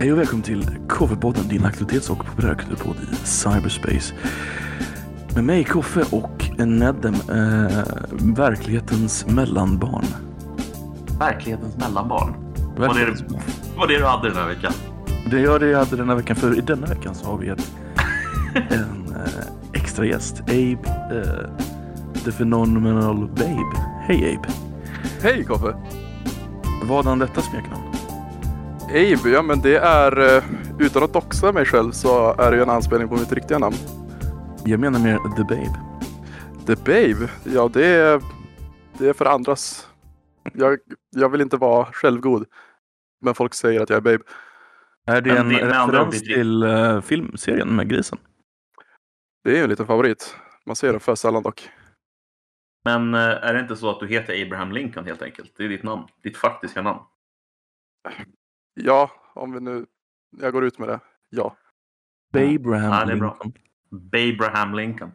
Hej och välkommen till Koffe-podden, din aktualitets och populärkulturpodd i cyberspace. Med mig Koffe och Nedem, eh, verklighetens mellanbarn. Verklighetens mellanbarn. Vad är, det, vad är det du hade den här veckan? Det gör det jag hade den här veckan, för i denna veckan så har vi ett, en eh, extra gäst. Abe, eh, the phenomenal babe. Hej Abe. Hej Koffe! Vad är detta smeknamn? Abe, ja men det är, eh, utan att doxa mig själv så är det ju en anspelning på mitt riktiga namn. Jag menar mer the babe. The Babe, ja det är, det är för andras. Jag, jag vill inte vara självgod. Men folk säger att jag är Babe. Är det en det referens till uh, filmserien med grisen? Det är ju en liten favorit. Man ser den för sällan dock. Men eh, är det inte så att du heter Abraham Lincoln helt enkelt? Det är ditt namn. Ditt faktiska namn. Ja, om vi nu... Jag går ut med det. Ja. Babraham Ja, det är bra. Lincoln. Babraham Lincoln.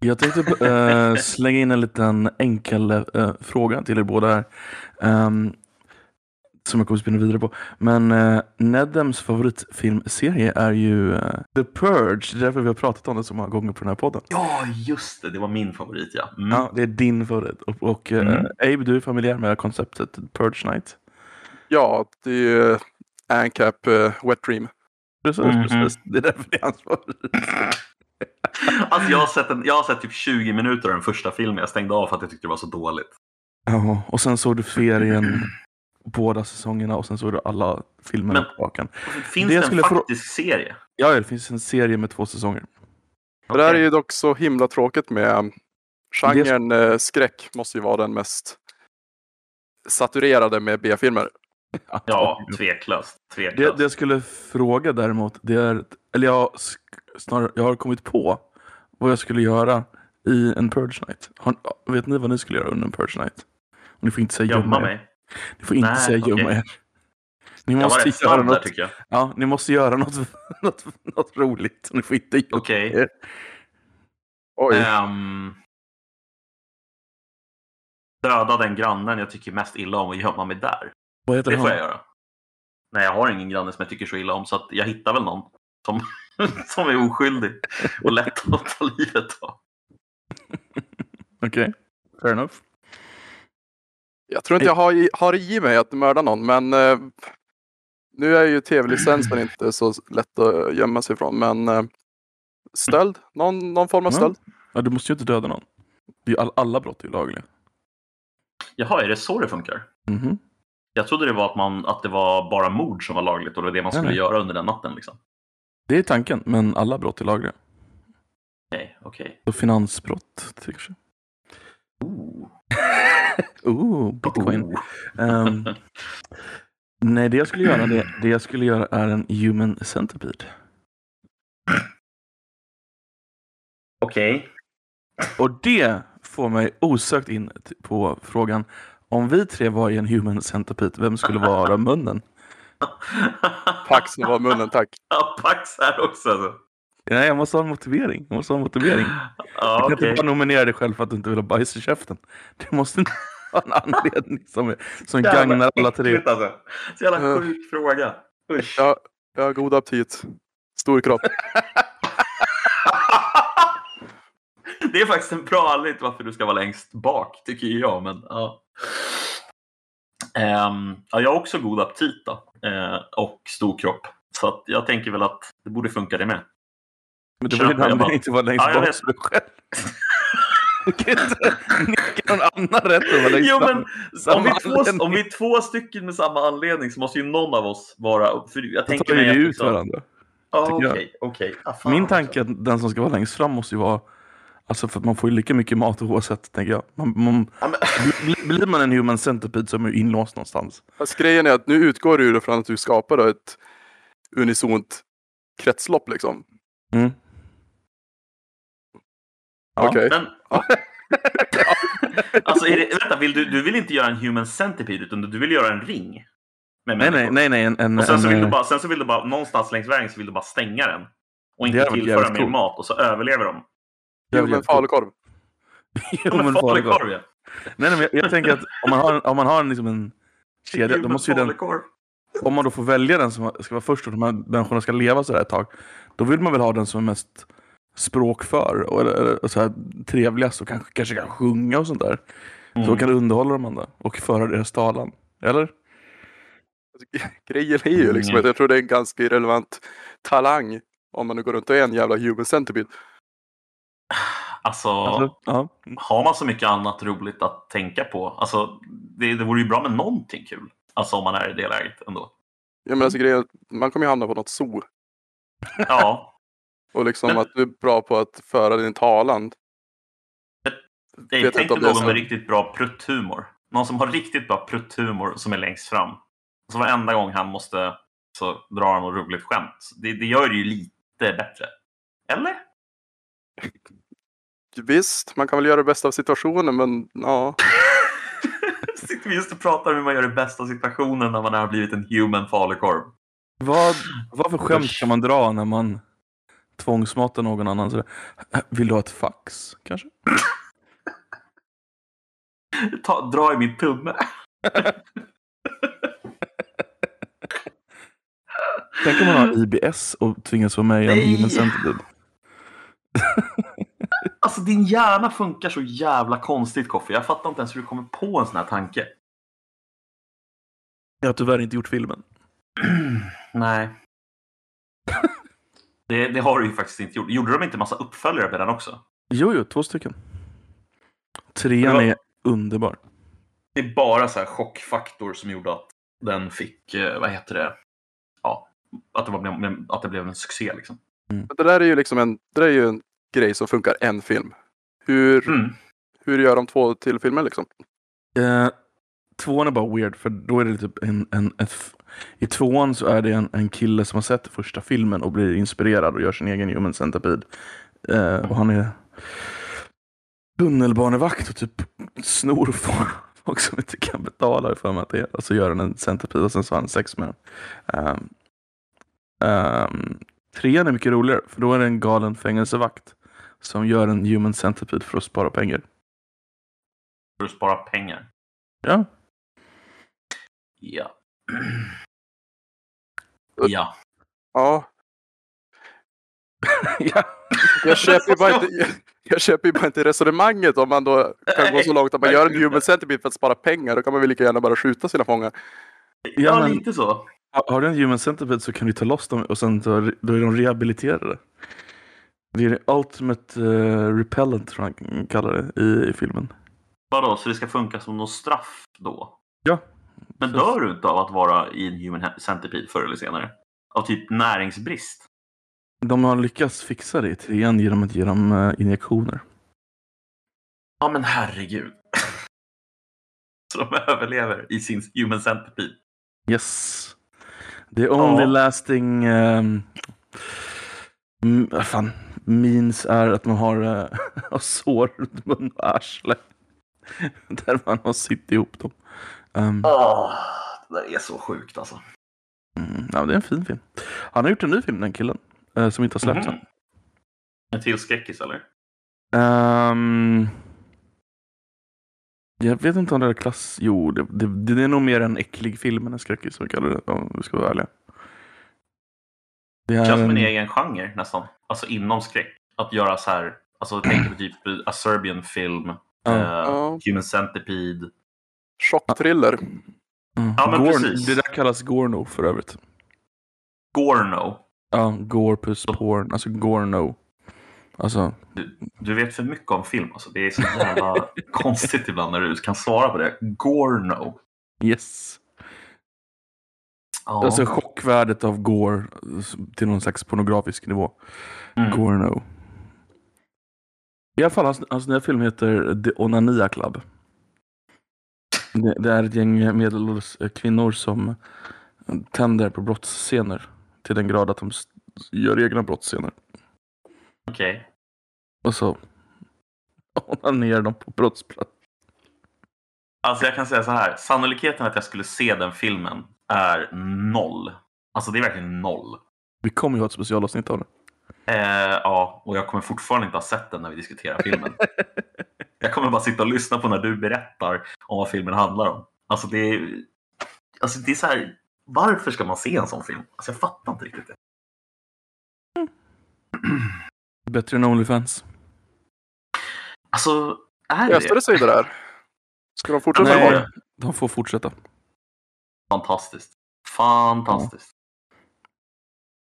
Jag tänkte eh, slänga in en liten enkel eh, fråga till er båda här. Ehm, som jag kommer spinna vidare på. Men uh, Nedems favoritfilmserie är ju eh, The Purge. Det är därför vi har pratat om det så många gånger på den här podden. Ja, just det. Det var min favorit, ja. Mm. Ja, det är din favorit. Och, och eh, Mm. Abe, du är familjär med konceptet Purge Night. Ja, det är ju Ancap uh, Wet Dream. Precis, Mhm. precis. Det är därför det är hans. Alltså, jag, har sett en, jag har sett typ 20 minuter av den första filmen. Jag stängde av för att jag tyckte det var så dåligt. Ja, och sen såg du serien båda säsongerna och sen såg du alla filmerna på raken. Finns Det det, en faktisk serie? Ja, det finns en serie med två säsonger. Det här är ju dock så himla tråkigt med genren eh, skräck måste ju vara den mest saturerade med B-filmer. Ja, tveklöst. Det, tveklöst. det jag skulle fråga däremot, det är, eller jag, snarare, jag har kommit på vad jag skulle göra i en Purge Night. Har, vet ni vad ni skulle göra under en Purge Night? Ni får inte säga Gömma gömma mig. Ni får inte Nej, säga gömma okej. er. Ni Jag måste, göra där något, tycker jag. ja, ni måste göra något, något, något roligt. Ni får inte gömma Okej. er. Oj, Ehm, döda den grannen jag tycker mest illa om och gömma mig där. Vad heter Det får han? jag göra. Nej, jag har ingen granne som jag tycker så illa om så att jag hittar väl någon som, som är oskyldig och lätt att ta livet av. Okej, fair enough. jag tror inte jag har i, har i mig att mörda någon, men eh, nu är ju tv-licensen inte så lätt att gömma sig ifrån. Men eh, stöld, någon, någon form av Ja. stöld. Ja, du måste ju inte döda någon. Det är ju all, alla brott är ju lagliga. Jaha, är det så det funkar? Mhm. Jag trodde det var att, man, att det var bara mord som var lagligt och det var det man Nej, skulle nej. göra under den natten. Liksom. Det är tanken, men alla brott är lagliga. Okej, okej. Så finansbrott exempel. Ooh. Oh, bitcoin. Ooh. Ehm, nej, det jag skulle göra, det, det jag skulle göra är en human centipede. Okej. Och det får mig osökt in på frågan om vi tre var i en human centipede, vem skulle vara munnen? Pax var munnen, tack. Ja, Pax här också. Alltså. Nej, jag måste ha en motivering. Jag måste ha en motivering. Ja, Du kan inte bara nominera dig själv för att du inte vill ha bajs i käften. Det måste ha en anledning som, som Jävla gagnar alla tre. Alltså. Så jävla Uh. sjuk fråga. Usch. Jag, jag har god aptit. Stor kropp. Det är faktiskt en bra anledning till varför du ska vara längst bak, tycker jag. Men, ja. Ehm, ja, jag har också god aptit då, eh, och stor kropp. Så jag tänker väl att det borde funka det med. Men det var ju bara. att vara längst Ja, bak för dig själv. Du kan inte nicka någon annan rätt att vara längst Jo, men om vi, två, om vi är två stycken med samma anledning så måste ju någon av oss vara... För jag Då tänker tar vi ut liksom- varandra. Jag. okej, okej. Ah, fan Min tanke är att den som ska vara längst fram måste ju vara Alltså för att man får ju lika mycket mat oavsett, tänker jag. Man, man, Ja, men, blir man en human centipede så är man ju inlåst någonstans. Fast grejen är att nu utgår du från att du skapar ett unisont kretslopp liksom. Mm. Ja. Okej. men, alltså, är det, vänta, vill du, du vill inte göra en human centipede utan du vill göra en ring? Med Nej, nej, nej, nej. En, en, Och sen så, en, vill du eh, bara, sen så vill du bara, någonstans längs vägen så vill du bara stänga den. Och inte tillföra mer coolt. mat och så överlever de. Human jävligt falukorv. Jo, men falukorv, ja. Nej, nej, men jag, jag tänker att om man har, om man har en, liksom en kedja, då måste ju den, om man då får välja den som ska vara först och de här människorna ska leva så här ett tag. Då vill man väl ha den som är mest språkför och, eller, och så här, trevligast och kanske, kanske kan sjunga och sånt där. Mm. Så kan underhålla dem andra och föra deras talan. Eller? Grejen är ju liksom Mm. att jag tror det är en ganska irrelevant talang om man nu går runt och är en jävla human centipede. Alltså, Alltså, ja. har man så mycket annat roligt att tänka på? Alltså, det, det vore ju bra med någonting kul. Alltså om man är i det läget ändå. Jag menar, alltså, grejen, man kommer ju hamna på något zoo. Ja, Och liksom Men- att du är bra på att föra din talan. jag Vet tänk inte om dig det är någon med riktigt bra prutthumor. Någon som har riktigt bra prutthumor som är längst fram. Så varenda gång han måste så drar han något roligt skämt. Det, det gör det ju lite bättre. Eller? Visst, man kan väl göra det bästa av situationen men ja. Sitter vi just och pratar om hur man gör det bästa av situationen när man har blivit en human falukorv. Vad, vad för skämt kan man dra när man tvångsmatar någon annan? Så, vill du ha ett fax kanske? Ta, dra i min tumme. Tänk om man har IBS och tvingas vara med i en. Human Centipede. Alltså din hjärna funkar så jävla konstigt Koffe. Jag fattar inte ens hur du kommer på en sån här tanke. Jag har tyvärr inte gjort filmen. Nej. Det, det har du ju faktiskt inte gjort. Gjorde de inte massa uppföljare på den också? Jo, jo, två stycken. Trean var- är underbar. Det är bara så här chockfaktor som gjorde att den fick, eh, vad heter det, ja, att det, var, att det blev en succé liksom. Men Det där är ju liksom en, det där är ju en grej som funkar en film. Hur, Mm. hur gör de två till filmer liksom? Eh, tvåan är bara weird, för då är det typ en... en ett, f- I tvåan så är det en, en kille som har sett första filmen och blir inspirerad och gör sin egen Human Centipede. Eh, och han är tunnelbanevakt och typ snor folk folk som inte kan betala för mig att det är. Och så gör han en Centipede och sen så har han sex med den. Um, um, trean är mycket roligare, för då är det en galen fängelsevakt som gör en Human Centipede för att spara pengar. För att spara pengar. Ja, Ja. Ja. Ja, ja. jag köper ju bara inte, jag, jag köper ju bara inte resonemanget om man då kan gå så långt att man gör en human centipede för att spara pengar. Då kan man väl lika gärna bara skjuta sina fångar. Ja, Ja, men- lite så. Har du en human centipede så kan du ta loss dem och sen då är de rehabiliterade. Det är det ultimate uh, repellent tror jag han kallar det i, i filmen. Vadå, så det ska funka som något straff då? Ja. Men dör du inte av att vara i en human centipede förr eller senare? Av typ näringsbrist? De har lyckats fixa det i trean genom att ge dem eh, injektioner. Ja, men herregud. Så de överlever i sin human centipede. Yes. The only Ja. lasting um, mm, fan, means är att man har, uh, har sår runt mun och arsle. Där man har sytt ihop dem. Um, Åh, det där är så sjukt alltså. mm, ja, det är en fin film. Han har gjort en ny film, den killen. eh, som inte har släppts än. Mhm. En till skräckis eller? Ehm, jag vet inte om det är klass... Jo, det, det, det är nog mer en äcklig film än en skräckis som vi kallar det, om vi ska vara ärliga. Det Det är känns som en en- egen genre nästan. Alltså inom skräck. Att göra så här, alltså tänk på typ A Serbian film, Ja. eh. Human Centipede. Chockthriller. Mm. Ja, men Gorn- precis. Det där kallas Gorno för övrigt. Gorno. Ja, Gore plus porn. Alltså Gorno. Alltså, Du, du vet för mycket om film alltså. Det är så jävla konstigt ibland när du kan svara på det. Gorno. yes. Ja. Alltså chockvärdet av Gore till någon slags pornografisk nivå. mm. Gorno. I alla fall, hans, hans nya film heter The Onania Club. Det, det är ett gäng medelålders eh, kvinnor som tänder på brottsscener till den grad att de gör egna brottsscener. Okej. Och så onanerar de på brottsplats. Alltså jag kan säga så här. Sannolikheten att jag skulle se den filmen är noll. Alltså det är verkligen noll. Vi kommer ju ha ett specialavsnitt av det. Eh, ja, och jag kommer fortfarande inte ha sett den när vi diskuterar filmen. jag kommer bara sitta och lyssna på när du berättar om vad filmen handlar om. Alltså det är, alltså det är så här varför ska man se en sån film? Alltså jag fattar inte riktigt det. Bättre än Onlyfans. Alltså, är det det sig det där? Ska de fortsätta Nej. de får fortsätta. Fantastiskt? Fantastiskt.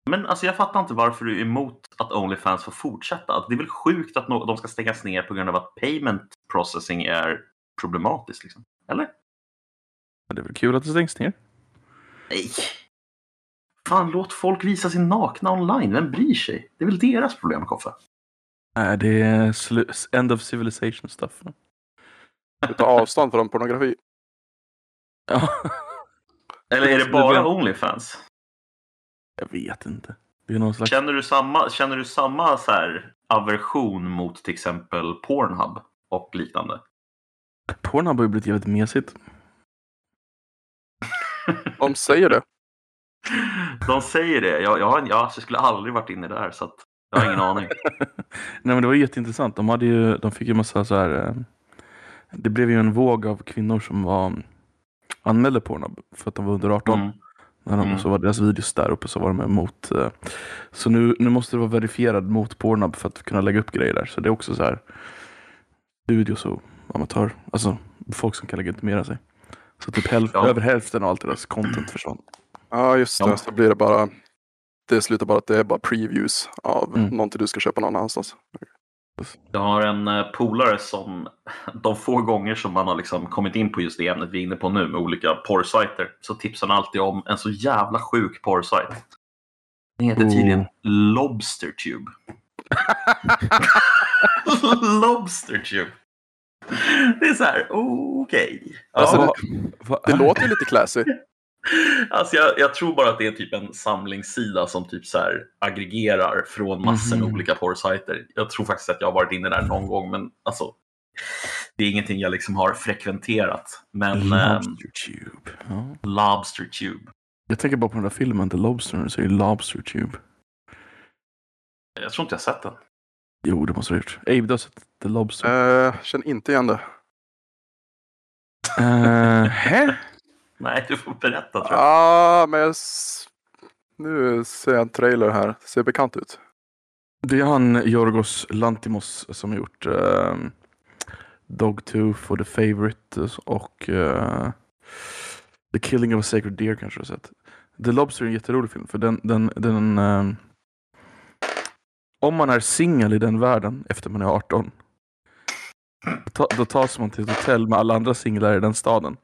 Men alltså jag fattar inte varför du är emot att Onlyfans får fortsätta. Det är väl sjukt att de ska stängas ner på grund av att payment processing är problematiskt. Liksom. Eller? Men Det är väl kul att det stängs ner. Nej. Fan, låt folk visa sin nakna online. Vem bryr sig? Det är väl deras problem, Koffe? Nej, det är end of civilization stuff. Tar avstånd från pornografi. Ja. Eller är det Det bara Onlyfans? Jag vet inte. Slags... Känner du samma, känner du samma så här, aversion mot till exempel Pornhub och liknande? Pornhub har ju blivit jävligt mesigt. De säger det. De säger det. Jag, jag, har, jag, alltså, jag skulle aldrig varit inne där så jag har ingen aning. Nej men det var jätteintressant. De, hade ju, de fick ju massa så här... eh, Det blev ju en våg av kvinnor som var anmälde Pornhub för att de var under 18. Mm. När de, Mm. Så var deras videos där uppe så var de emot. eh, Så nu, nu måste det vara verifierad mot Pornhub för att kunna lägga upp grejer där. Så det är också så här studios och amatör, alltså folk som kan legitimera sig. Så typ häl- Ja. över hälften av allt deras content försvann. Ja, just det. Ja. Så blir det bara... Det slutar bara att det är bara previews av Mm. någonting du ska köpa någon annanstans. Jag har en eh, polare som de få gånger som man har liksom kommit in på just det ämnet vi är inne på nu med olika porrsajter så tipsar han alltid om en så jävla sjuk porrsajt. Den heter Oh. tydligen Lobstertube. Lobstertube. Det är så här, okej. Ja. Alltså, Ja, det, det låter lite classy. Alltså jag, jag tror bara att det är typ en samlingssida som typ så här aggregerar från massor med Mhm. olika porrsajter. Jag tror faktiskt att jag har varit inne där någon gång, men alltså, det är ingenting jag liksom har frekventerat. Men ehm, Lobster Tube. Ja. Lobster Tube. Jag tänker bara på den där filmen The Lobster och säger Lobster Tube. Jag tror inte jag sett den. Jo, det måste du ha gjort. Abe, du har sett The Lobster? Uh, känner inte igen det. Uh? Nej, du får berätta tror jag. Ja, ah, men jag... Nu ser jag en trailer här. Ser bekant ut. Det är han Yorgos Lantimos som har gjort uh, Dogtooth och The Favourite och eh, The Killing of a Sacred Deer kanske du har sett. The Lobster är en jätterolig film för den, den, den eh, om man är singel i den världen efter man är 18 då ta- då tas man till ett hotell med alla andra singlar i den staden.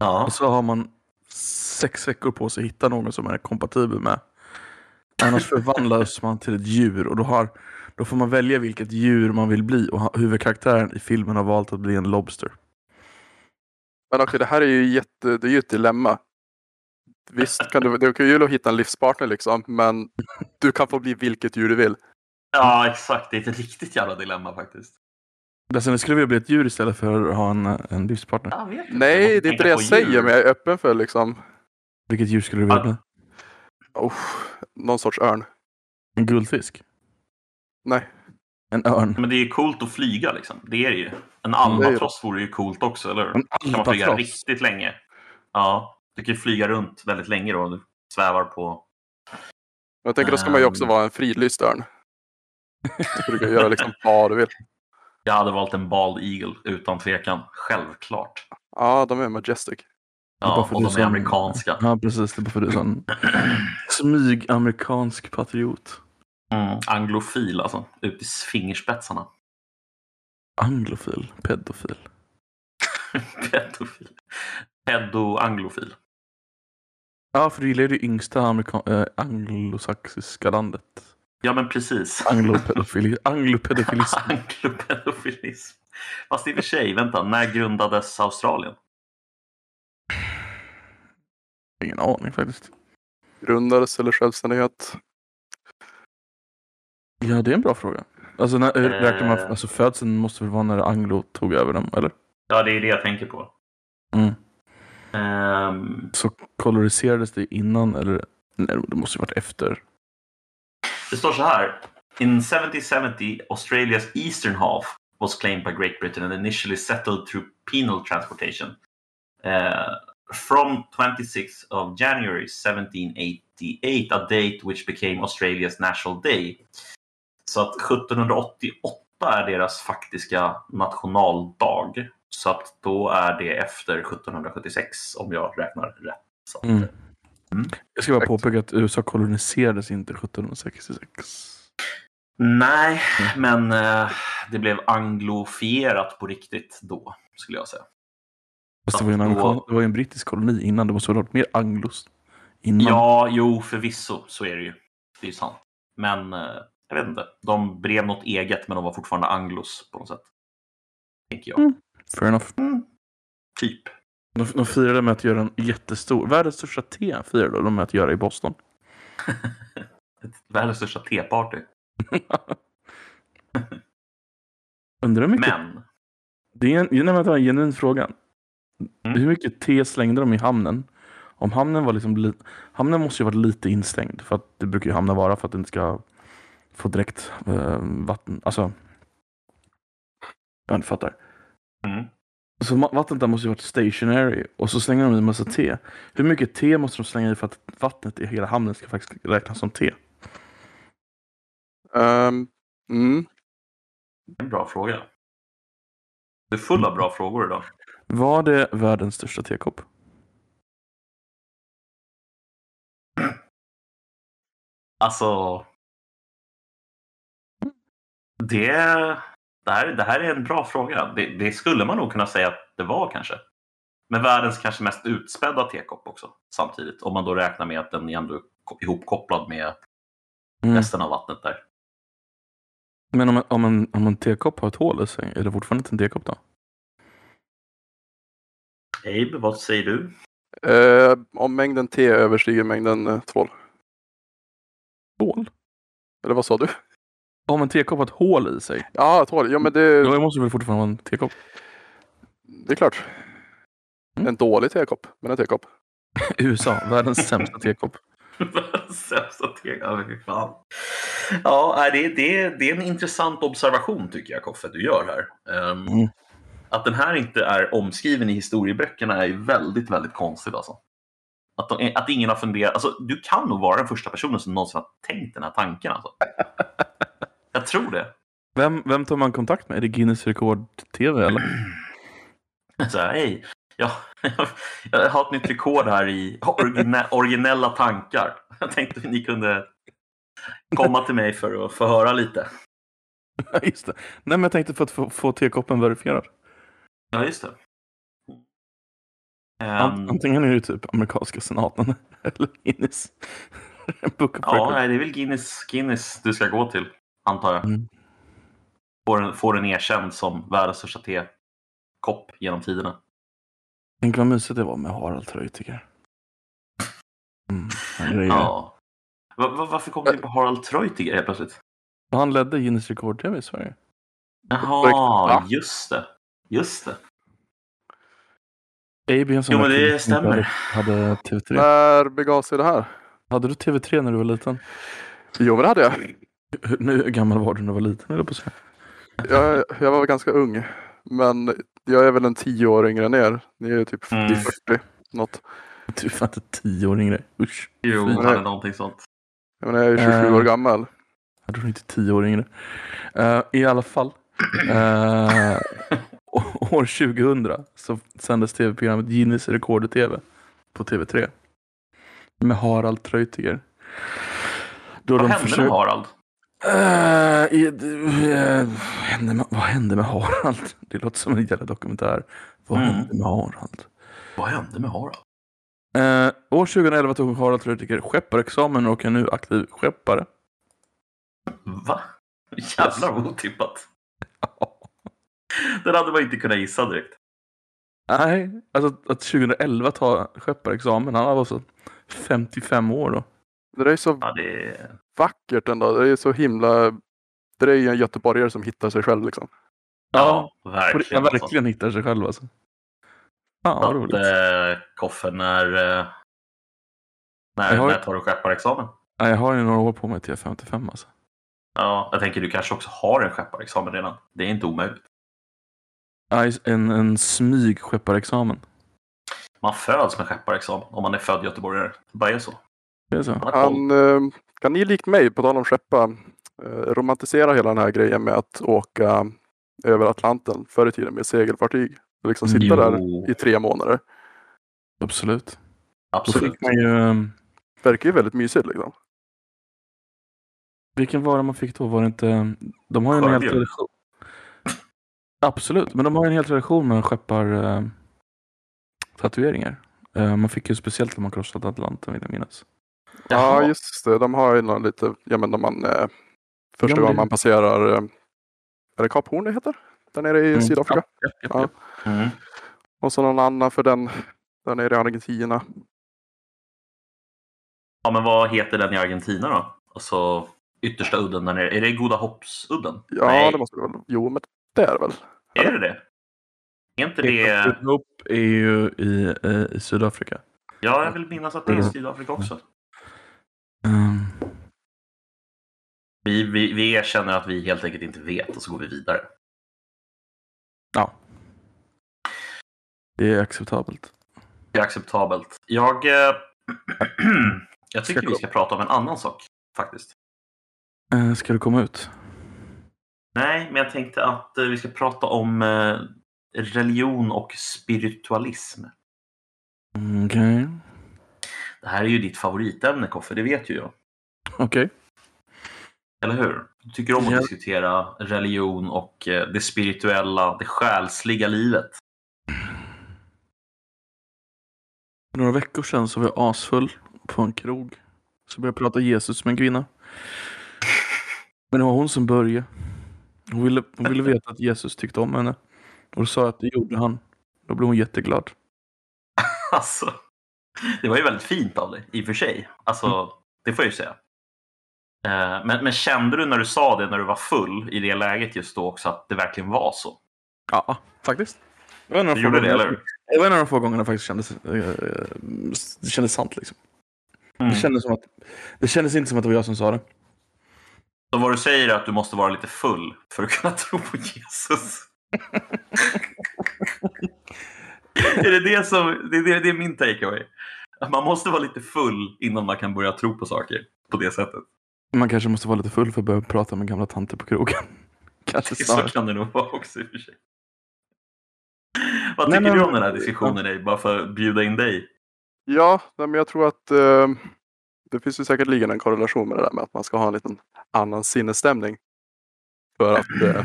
Ja. Och så har man sex veckor på sig att hitta någon som är kompatibel med. Annars förvandlas man till ett djur och då, har, då får man välja vilket djur man vill bli och huvudkaraktären i filmen har valt att bli en lobster. Men okej, det här är ju jätte, det är ju ett dilemma. Visst kan du, det är kul att hitta en livspartner liksom, men du kan få bli vilket djur du vill. ja, exakt. Det är ett riktigt jävla dilemma faktiskt. Alltså, ni skulle vilja bli ett djur istället för att ha en, en livspartner. Nej, det är inte det jag säger, men jag är öppen för liksom, Vilket djur skulle du vilja Ja. bli? oh, någon sorts örn. En guldfisk? Nej, En örn? Men det är ju coolt att flyga liksom. Det är det ju. En albatross vore ju coolt också, eller hur? En kan man flyga albatross? riktigt länge. Ja, du kan ju flyga runt väldigt länge då. Du svävar på... jag tänker då ska man ju också Ehm. vara en fridlyst örn. Du kan göra liksom vad du vill. Jag hade valt en bald eagle utan tvekan. Självklart. Ja, de är majestic. Ja, och de är som- amerikanska. Ja, precis. Det är bara för du är sån smyg-amerikansk patriot. Mm, anglofil alltså. Ut i fingerspetsarna. Anglofil? Pedofil? Pedofil. Pedo-anglofil. Ja, för du gillar ju det yngsta äh, anglosaxiska landet. Ja, men precis. Anglopedofili- Anglopedofilism. Anglopedofilism. Fast i och för sig, vänta, när grundades Australien? Ingen aning faktiskt. Grundades eller självständighet. Ja, det är en bra fråga. Alltså, när, äh, räknar man, Eh. alltså födseln måste väl vara när Anglo tog över dem, eller? Ja, det är det jag tänker på. Mm. Ehm, Så koloniserades det innan, eller? Nej, det måste ju varit efter det står så här. In 1770, Australia's eastern half was claimed by Great Britain and initially settled through penal transportation. Uh, from 26th of January 1788, a date which became Australias national day. Så att 1788 är deras faktiska nationaldag. Så att då är det efter 1776 om jag räknar rätt. Så att, mm. Mm. Jag ska bara påpeka att USA koloniserades inte 1766. Nej, men eh, det blev anglofierat på riktigt då, skulle jag säga. Fast det var, ju en, Då- det var en brittisk koloni innan. Det måste ha varit mer anglos innan. Ja, jo, förvisso, så är det ju. Det är ju sant. Men eh, jag vet inte, de drev något eget men de var fortfarande anglos på något sätt. Tänker jag. Mm. Fair enough. Typ. De, de firade med att göra en jättestor, världens största te firade de med att göra i Boston. Världens största teparty. Undrar hur mycket, Men, det är en, nej, vänta, en genuin fråga. Mm. Hur mycket te slängde de i hamnen? Om hamnen var liksom, li- hamnen måste ju varit lite instängd för att det brukar ju hamnar vara för att den ska få direkt eh, vatten, alltså. Jag inte fattar. mm. Så vattnet där måste ju varit stationary och så slänger de i en massa te. Hur mycket te måste de slänga i för att vattnet i hela hamnen ska faktiskt räknas som te? Ehm, mm. en bra fråga. Du är full av bra frågor idag. Var det världens största tekopp? Alltså, det, det, här, det här är en bra fråga. Det, det skulle man nog kunna säga att det var kanske. Men världens kanske mest utspädda tekopp också samtidigt. Om man då räknar med att den är ändå ko- ihopkopplad med Mm. resten av vattnet där. Men om, en- om, en, om en tekopp har ett hål i sig, är det fortfarande inte en tekopp då? Abe, vad säger du? Eh, om mängden te överstiger mängden eh, tvål. Hål? Eller vad sa du? Om en tekopp har ett hål i sig, Ja, tvål. Ja, men det, då måste det väl fortfarande vara en tekopp? det är klart. Mm. En dålig tekopp, men en tekopp. USA, världens sämsta tekopp. Världens sämsta tekopp. Ja, fy fan. Ja, det, det, det är en intressant observation tycker jag, Koffe, du gör här. Ehm, Mm. Att den här inte är omskriven i historieböckerna är ju väldigt, väldigt konstigt. Alltså. Att, de, att ingen har funderat. Alltså, du kan nog vara den första personen som någonsin har tänkt den här tanken. Alltså. Jag tror det. Vem, vem tar man kontakt med? Är det Guinness rekord-tv eller? Så här, hej, jag, jag har ett nytt rekord här i origine, originella tankar. Jag tänkte att ni kunde komma till mig för att få höra lite. Just det. Nej, men jag tänkte för att få, få tekoppen verifierad. Ja, just det. Ehm, Antingen är det typ amerikanska senaten eller Guinness. Ja, nej, det är väl Guinness, Guinness du ska gå till, antar jag. Mm. Får den, får den erkänd som världens största tekopp genom tiderna. Tänk vad mysigt det var med Harald Treutiger. Mm. Ja. Va, va, varför kom du in på Harald Treutiger helt plötsligt? Han ledde Guinness rekord-tv i Sverige. Jaha, just det. Just det. Jönsson Jo, men var det stämmer. Hade, hade TV3. När begav sig det här? Hade du TV3 när du var liten? Jo, men det hade jag. Hur, nu, hur gammal var du när du var liten? Jag, på säga. jag. Jag var ganska ung. Men jag är väl en tio år yngre än er. Ni är typ Mm. 40. Något. Du är fan inte tio år yngre. Usch. Jo, Fy. han är någonting sånt. Jag, menar, jag är 27 Eh. år gammal. Jag tror inte tio år yngre. Eh, I alla fall. eh, år 2000 så sändes tv-programmet Guinness rekord i tv på TV3. Med Harald Treutiger. Då Vad de hände försökte- med Harald? Eh, i- eh, vad, hände med, vad hände med Harald? Det låter som en jävla dokumentär. Vad Mm. hände med Harald? Vad hände med Harald? Eh, år 2011 tog Harald Treutiger skepparexamen och är nu aktiv skeppare. Va? Jävlar vad otippat. Den hade man inte kunnat gissa direkt. Nej, alltså att 2011 ta skepparexamen. Han var så 55 år då. Det där är så Ja, det är... vackert ändå. Det är så himla... Det är ju en göteborgare som hittar sig själv liksom. Ja, verkligen. han verkligen hittar sig själv alltså. Ja, vad Alltså. roligt. Att, eh, Koffe, när, eh, när, har- när tar du skepparexamen? Ja, jag har ju några år på mig till jag är 55 alltså. Ja, jag tänker du kanske också har en skepparexamen redan. Det är inte omöjligt. Ja, En, en smyg skepparexamen. Man föds med skepparexamen om man är född göteborgare. Det bara är så. Han, eh, kan ni likt mig, på tal om skeppa, eh, romantisera hela den här grejen med att åka över Atlanten förr i tiden med segelfartyg? Och liksom sitta där Jo, i tre månader. Absolut. Absolut. man ju... ehm, Verkar ju väldigt mysigt liksom. Vilken var det man fick då? Var det inte... De har ju en hel tradition. Absolut, men de har ju en hel tradition med skeppar eh, tatueringar. Eh, man fick ju speciellt när man korsade Atlanten vill jag minnas. Ja, Jaha. just det. De har ju någon lite, ja men när man eh, första gången det- man passerar, eh, är det Kap Horn det heter? Där nere i Mm. Sydafrika. Ja, ja, Ja. ja. Mm. Och så någon annan för den där nere i Argentina. Ja, men vad heter den i Argentina då? Alltså yttersta udden där nere. Är det Goda Hoppsudden? Ja, Nej, det måste det väl. Jo, men det är det väl. är det det? Är inte det... Hope är ju i, eh, i Sydafrika. Ja, jag vill minnas att det är Mm. Sydafrika också. Mm. Vi, vi, vi erkänner att vi helt enkelt inte vet och så går vi vidare. Ja. Det är acceptabelt. Det är acceptabelt. Jag, eh, jag tycker vi ska prata om en annan sak faktiskt. Eh, ska du komma ut? Nej, men jag tänkte att eh, vi ska prata om religion och spiritualism. Mm, Okej. Det här är ju ditt favoritämne, Koffe, det vet ju jag. Okej. Eller hur? Du tycker om att Ja. diskutera religion och eh, det spirituella, det själsliga livet. För några veckor sedan så var jag asfull på en krog. Så började jag prata Jesus med en kvinna. Men det var hon som började. Hon ville, hon ville veta att Jesus tyckte om henne. Och då sa jag att det gjorde han. Då blev hon jätteglad. Alltså, det var ju väldigt fint av dig, i och för sig. Alltså, det får jag ju säga. Eh, Men, men kände du när du sa det när du var full i det läget just då också att det verkligen var så? Ja, faktiskt. Det var en av de få det, gångerna- hur? Det var en av de få gångerna det faktiskt kändes, eh, det kändes sant. Liksom. Mm. Det, kändes som att, det kändes inte som att det var jag som sa det. Så vad du säger är att du måste vara lite full för att kunna tro på Jesus? är det det som, det är, det, det är min takeaway. Man måste vara lite full innan man kan börja tro på saker på det sättet. Man kanske måste vara lite full för att börja prata med gamla tanter på krogen. Kanske Så kan det nog vara också i och för sig. Vad Nej, tycker men- du om den här diskussionen, Dave? Bara för att bjuda in dig. Ja, men jag tror att eh, det finns ju säkerligen en korrelation med det där med att man ska ha en liten annan sinnesstämning. För att eh,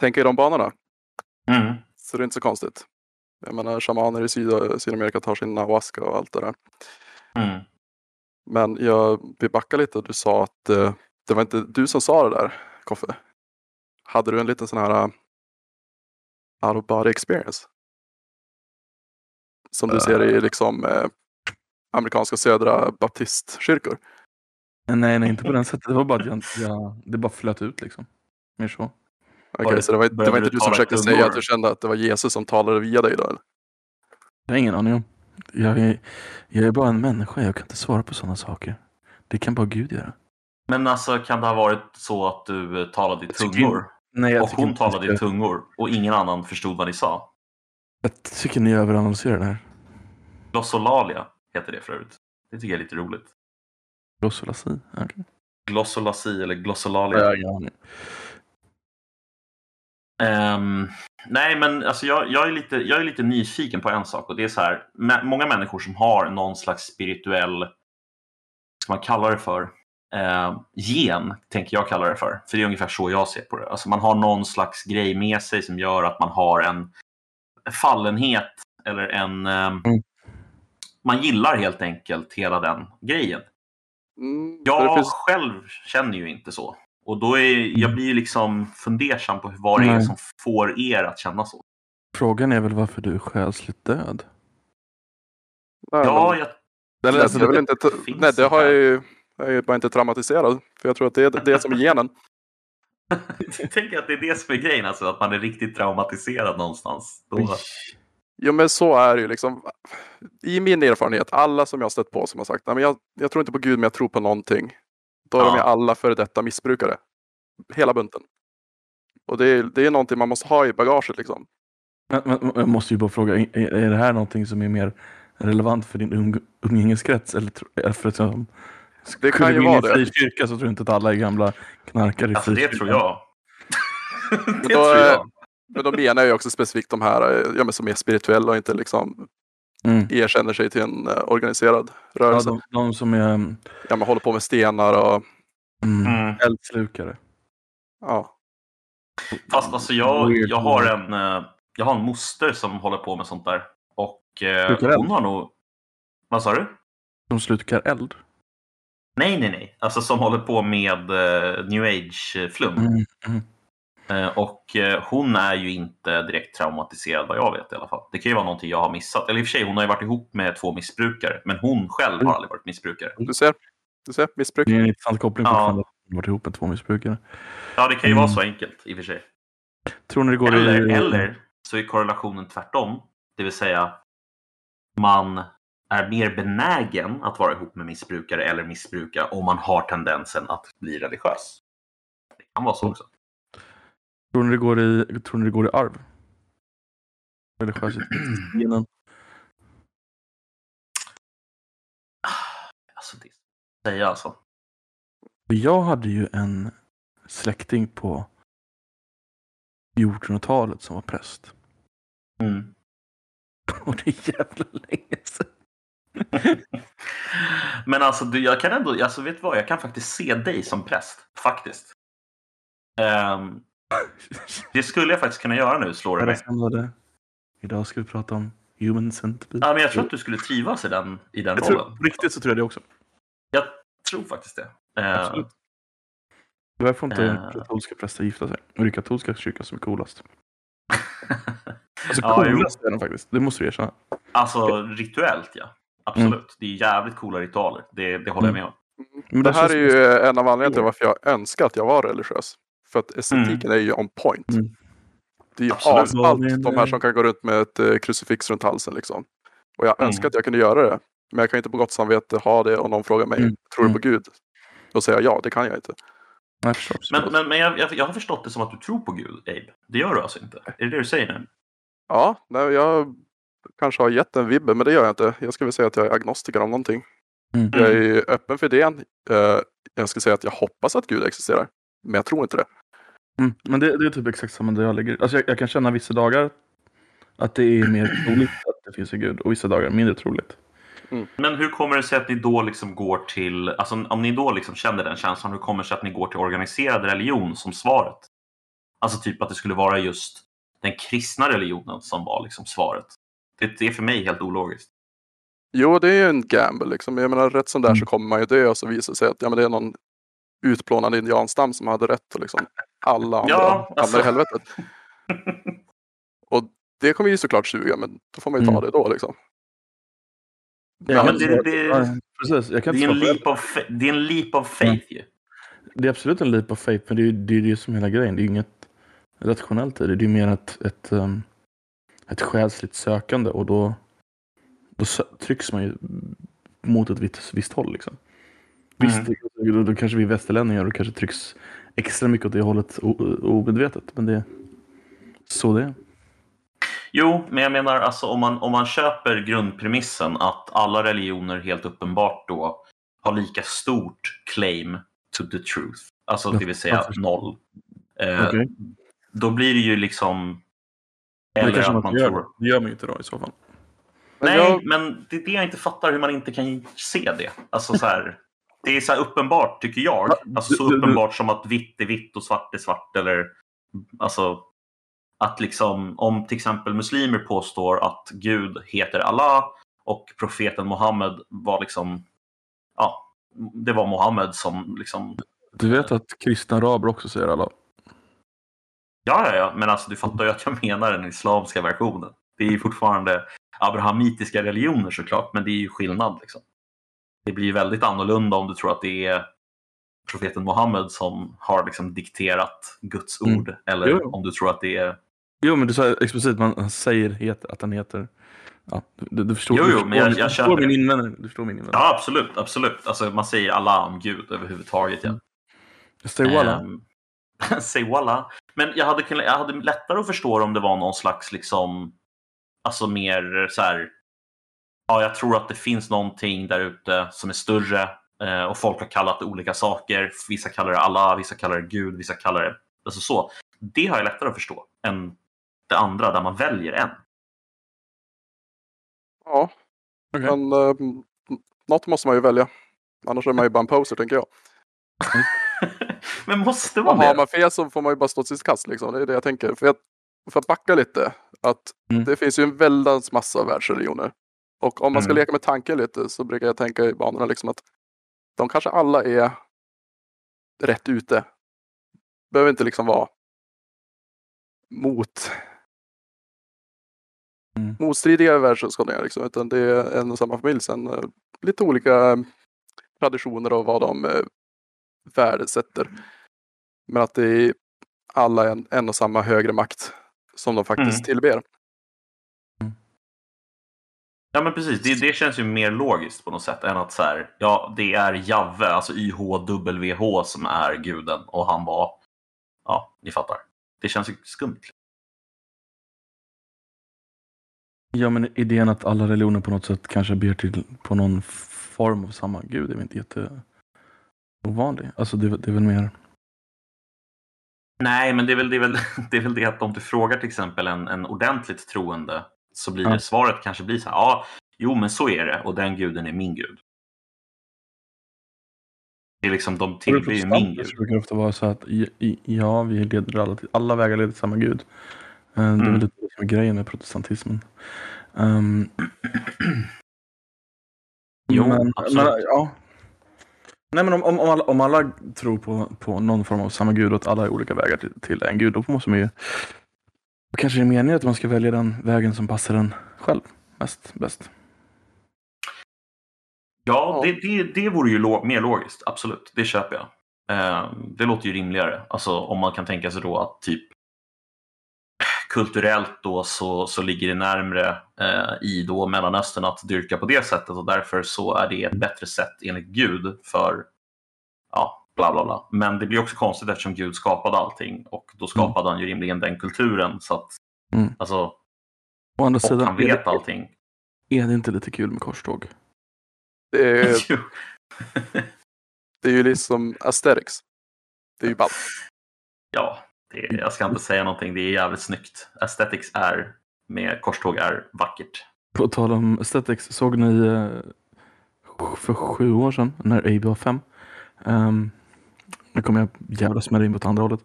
tänka i de banorna. Mm. Så det är inte så konstigt. Jag menar, shamaner i Syd- Sydamerika tar sin ayahuasca och allt det där. Mm. Men jag vill backa lite. Du sa att eh, det var inte du som sa det där, Koffe. Hade du en liten sån här uh, out of body experience? Som du ser i liksom eh, amerikanska södra baptistkyrkor. Nej, nej, inte på den sättet. Det var bara att jag, jag, det bara flöt ut liksom. Mer så. Okej, det- så det var, det var inte du som försökte säga att du kände att det var Jesus som talade via dig då? Eller? Jag har ingen aning om. Jag är, jag är bara en människa. Jag kan inte svara på sådana saker. Det kan bara Gud göra. Men alltså, kan det ha varit så att du eh, talade i tungor? Nej, jag Och hon talade i tungor och ingen annan förstod vad ni sa? Jag tycker ni överanalyserar det här. Glossolalia heter det förut. Det tycker jag är lite roligt. Glossolasi. Okay. Glossolasi eller glossolalia. Ja, ja. Ehm, nej, men alltså jag, jag, är lite, jag är lite nyfiken på en sak och det är så här. Många människor som har någon slags spirituell, vad ska man kalla det för, eh, gen, tänker jag kalla det för. För det är ungefär så jag ser på det. Alltså man har någon slags grej med sig som gör att man har en fallenhet eller en... ehm, Mm. Man gillar helt enkelt hela den grejen. Mm, Jag finns, själv känner ju inte så. Och då är, jag blir liksom fundersam på vad det är som får er att känna så. Frågan är väl varför du är själsligt död? nej, Ja, jag, Eller, alltså, det- inte nej, det har jag ju. Jag är ju bara inte traumatiserad. För jag tror att det är det som är genen. jag tänker att det är det som är grejen, alltså, att man är riktigt traumatiserad någonstans. Då. Jo men så är det ju liksom. I min erfarenhet, alla som jag har stött på som har sagt Nej, men jag, jag tror inte på Gud men jag tror på någonting. Då är de Ja. ju alla före detta missbrukare. Hela bunten. Och det är, det är någonting man måste ha i bagaget liksom. Men, men, jag måste ju bara fråga, är, är det här någonting som är mer relevant för din um, umgängeskrets? Eller tro- är för att jag, Det kan ju vara i det. kyrka så tror jag inte att alla är gamla knarkare i Alltså det tror jag. det då tror jag. Men då menar jag ju också specifikt de här eh, ja, men som är spirituella och inte liksom Mm. erkänner sig till en eh, organiserad Ja, rörelse. de, de som är mm, Ja, men håller på med stenar och Mm. eldslukare. ja. Fast alltså jag, jag, har en, eh, jag har en moster som håller på med sånt där. Och eh, eld? hon har nog... Vad sa du? De slukar eld. Nej, nej, nej. Alltså som håller på med eh, new age-flum. Mm. Mm. Eh, och eh, hon är ju inte direkt traumatiserad vad jag vet i alla fall. Det kan ju vara någonting jag har missat. Eller i och för sig, hon har ju varit ihop med två missbrukare. Men hon själv har aldrig varit missbrukare. Du ser, du ser missbruk. Det är en intressant koppling Ja. fortfarande. har varit ihop med två missbrukare. Ja, det kan ju Mm. vara så enkelt i och för sig. Tror ni det går Eller, i... eller så är korrelationen tvärtom. Det vill säga man är mer benägen att vara ihop med missbrukare eller missbruka om man har tendensen att bli religiös. Det kan vara så också. Tror ni det går i, tror ni det går i arv? Religiositeten. Alltså, det säga alltså. Jag hade ju en släkting på 1400-talet som var präst. Mm. Och det är jävla länge sedan. Men alltså, du, jag kan ändå, alltså vet du vad, jag kan faktiskt se dig som präst. Faktiskt. Ehm, det skulle jag faktiskt kunna göra nu, slår det mig. Samlade. Idag ska vi prata om human centipede. Ja, men jag tror att du skulle trivas i den, i den Jag tror, rollen. på riktigt så tror jag det också. Jag tror faktiskt det. Absolut. Tyvärr får inte Eh. katolska präster gifta sig. Och det är katolska kyrkan som är coolast. Alltså Ja, jo. coolast är de faktiskt. Det måste vi erkänna. Alltså rituellt ja. Absolut. Det är jävligt coola ritualer. Det, det håller jag med om. Men Det här är ju en av anledningarna till varför jag önskar att jag var religiös. För att estetiken är ju on point. Mm. Det är ju Men, de här eh, som kan gå runt med ett eh, krucifix runt halsen. Liksom. Och jag Mm. önskar att jag kunde göra det. Men jag kan inte på gott samvete ha det om någon frågar mig, Mm. tror du på Mm. Gud? Då säger jag ja, det kan jag inte. Jag. Men, men, men jag, jag, jag har förstått det som att du tror på Gud, Abe. Det gör du alltså inte? Är det det du säger nu? Ja, nej, jag kanske har gett en vibbe, men det gör jag inte. Jag skulle säga att jag är agnostiker om någonting. Mm. Jag är öppen för idén. Eh, Jag skulle säga att jag hoppas att Gud existerar. Men jag tror inte det. Mm. Men det, det är typ exakt samma där jag ligger. Alltså jag, jag kan känna vissa dagar att det är mer troligt att det finns en gud och vissa dagar mindre troligt. Men hur kommer det sig att ni då liksom går till, alltså om ni då liksom känner den känslan, hur kommer det sig att ni går till organiserad religion som svaret? Alltså typ att det skulle vara just den kristna religionen som var liksom svaret. Det, det är för mig helt ologiskt. Jo, det är ju en gamble. Liksom. Jag menar, rätt som där Mm. så kommer man ju dö och så visar det sig att ja, men det är någon utplånad indianstam som hade rätt och liksom alla andra Ja, alltså. hamnar i helvetet. Och det kommer ju såklart suga, men då får man ju ta Mm. det då liksom. Ja, men det, det, Ja, precis, jag kan det, inte är en leap of, fa- det är en leap of faith ju. Det är absolut en leap of faith, men det är ju det, är det som är hela grejen. Det är ju inget rationellt i det. Det är mer ett, ett, um, ett själsligt sökande och då, då trycks man ju mot ett visst, visst håll. Liksom. Visst, Mm. då, då kanske vi västerlänningar och kanske trycks extra mycket åt det hållet omedvetet. Men det är så det är. Jo, men jag menar alltså om man, om man köper grundpremissen att alla religioner helt uppenbart då har lika stort claim to the truth. Alltså det vill säga noll. Eh, Okej. Då blir det ju liksom... Men det Eller kanske att man gör. tror... Det gör man ju inte då i så fall. Nej, men det är det jag inte fattar hur man inte kan se det. Alltså så här, det är så uppenbart tycker jag. Ja, Alltså så uppenbart som att vitt är vitt och svart är svart. Eller alltså att liksom om till exempel muslimer påstår att Gud heter Allah och profeten Mohammed var liksom ja, det var Mohammed som liksom Du vet att kristna araber också säger alla. Ja, ja, ja, men alltså du fattar ju att jag menar den islamska versionen. Det är ju fortfarande abrahamitiska religioner såklart, men det är ju skillnad. Liksom. Det blir väldigt annorlunda om du tror att det är profeten Mohammed som har liksom dikterat Guds Mm. ord. Eller Jo, om du tror att det är... Jo, men du sa explicit man säger heter, att han heter... Ja, du, du förstår, Jo, jo, men jag- min- jag förstår min invändning. Du förstår min invändning. Ja, absolut. absolut. Alltså, man säger Allah om Gud överhuvudtaget. Ja. Stay walla. Ehm, Säg walla. Men jag hade, jag hade lättare att förstå om det var någon slags liksom, alltså mer så här, ja jag tror att det finns någonting där ute som är större eh, och folk har kallat det olika saker. Vissa kallar det Allah, vissa kallar det Gud, vissa kallar det, alltså så. Det har jag lättare att förstå än det andra där man väljer en. Ja, Okej. men eh, något måste man ju välja. Annars är man ju bara en poser tänker jag. Men måste man Har det? man fel så får man ju bara stå sitt kast liksom. Det är det jag tänker. För, jag, för att backa lite. Att Mm. Det finns ju en väldans massa världsreligioner. Och om man ska Mm. leka med tanken lite så brukar jag tänka i banorna liksom att de kanske alla är rätt ute. Behöver inte liksom vara mot Mm. motstridiga världsåskådningar liksom, utan det är en och samma familj. Sen eh, lite olika traditioner och vad de eh, värdesätter. Men att det är alla en, en och samma högre makt som de faktiskt Mm. tillber. Ja men precis, det, det känns ju mer logiskt på något sätt än att så här, ja det är Javve, alltså YHWH som är guden och han var, ja ni fattar. Det känns ju skumt. Ja, men idén att alla religioner på något sätt kanske ber till på någon form av samma gud är väl inte jätte ovanlig. Alltså det, är väl- det är väl mer... Nej, men det är väl det, är väl, det, är väl det att om du frågar till exempel en, en ordentligt troende så blir det svaret kanske blir så här, ja, jo men så är det och den guden är min gud. Det är liksom, de tillber ju min gud. Så brukar det ofta vara så att ja, vi leder alla, alla vägar leder till samma gud. Eh, Det är Mm. väl lite det som är grejen med protestantismen. Um, Jo, men, absolut. men, ja. Nej, men om, om, om, alla, om alla tror på, på någon form av samma gud och att alla är olika vägar till, till en gud, då måste man ju... Då kanske det är meningen att man ska välja den vägen som passar en själv mest, bäst. Ja, Ja. det, det, det vore ju lo- mer logiskt, absolut. Det köper jag. Eh, det låter ju rimligare. Alltså om man kan tänka sig då att typ kulturellt då så, så ligger det närmre eh, i då Mellanöstern att dyrka på det sättet och därför så är det ett bättre sätt enligt Gud för ja, bla bla bla. Men det blir också konstigt eftersom Gud skapade allting och då skapade han ju rimligen den kulturen så att Mm. alltså, Å andra och sidan, han är vet det, allting. är det inte lite kul med korståg? Det är, det är ju liksom aesthetics. Det är ju ballt. Ja, det, jag ska inte säga någonting. Det är jävligt snyggt. Aesthetics är med korståg är vackert. På tal om aesthetics, såg ni eh, för sju år sedan när AB var fem? Um, nu kommer jag jävla smälla in på ett andra hållet.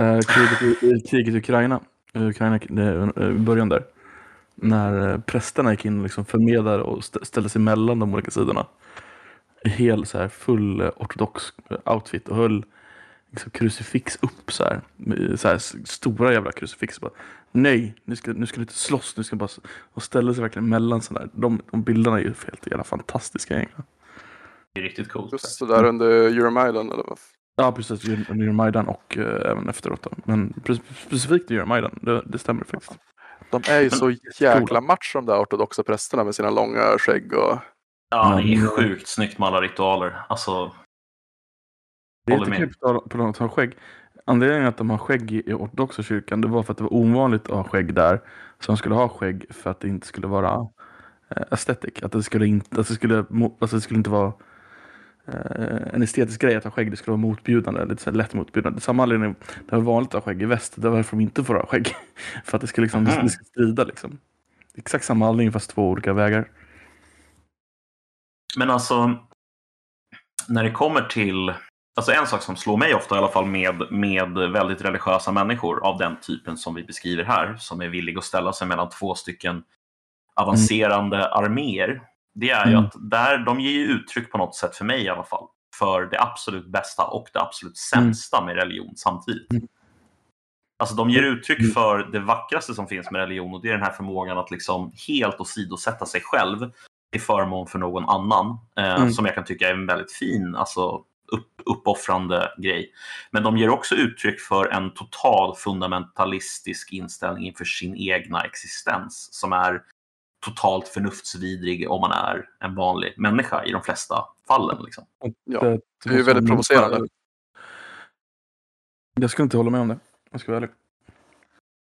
Uh, kriget, i, kriget i Ukraina, uh, Ukraina det, uh, början där. När uh, prästerna gick in och liksom förmedlade och st- ställde sig mellan de olika sidorna. I hel så här, full ortodox outfit och höll liksom, krucifix upp så här. Så här stora jävla krucifix. Bara, Nej, nu ska, nu ska du inte slåss. Nu ska bara och ställa sig verkligen mellan sådana där. De, de bilderna är ju helt jävla fantastiska egentligen. Det är riktigt coolt. Just det där under Euromiden eller vad? Ja, precis. Under Majdan och eh, även efteråt. Då. Men specifikt i Majdan, det, det stämmer faktiskt. De är ju så jäkla match de där ortodoxa prästerna med sina långa skägg och Ja, det är Mm. sjukt snyggt med alla ritualer. Alltså, Det är lite kul på tal- om att ha skägg. Anledningen att de har skägg i ortodoxa kyrkan det var för att det var ovanligt att ha skägg där. Så de skulle ha skägg för att det inte skulle vara eh, aesthetic. Att det skulle inte, att det skulle, alltså det skulle inte vara en estetisk grej att ha skägg. Det skulle vara motbjudande, lite så lätt motbjudande. Samma anledning, det var vanligt att ha skägg i väst. Det var varför de inte får ha skägg. för att det ska, liksom, det, ska strida liksom. Exakt samma anledning fast två olika vägar. men alltså, när det kommer till... Alltså en sak som slår mig ofta i alla fall med, med väldigt religiösa människor av den typen som vi beskriver här, som är villiga att ställa sig mellan två stycken avancerande arméer, det är ju Mm. att där, de ger ju uttryck på något sätt, för mig i alla fall, för det absolut bästa och det absolut sämsta med religion samtidigt. Mm. Alltså de ger uttryck Mm. för det vackraste som finns med religion och det är den här förmågan att liksom helt åsidosätta sig själv till förmån för någon annan. Eh, Mm. Som jag kan tycka är en väldigt fin, alltså upp, uppoffrande grej. Men de ger också uttryck för en total fundamentalistisk inställning inför sin egna existens som är totalt förnuftsvidrig om man är en vanlig människa i de flesta fallen. Liksom. Ja, det, det är ju väldigt provocerande. Jag skulle inte hålla med om det. Jag ska vara ärlig.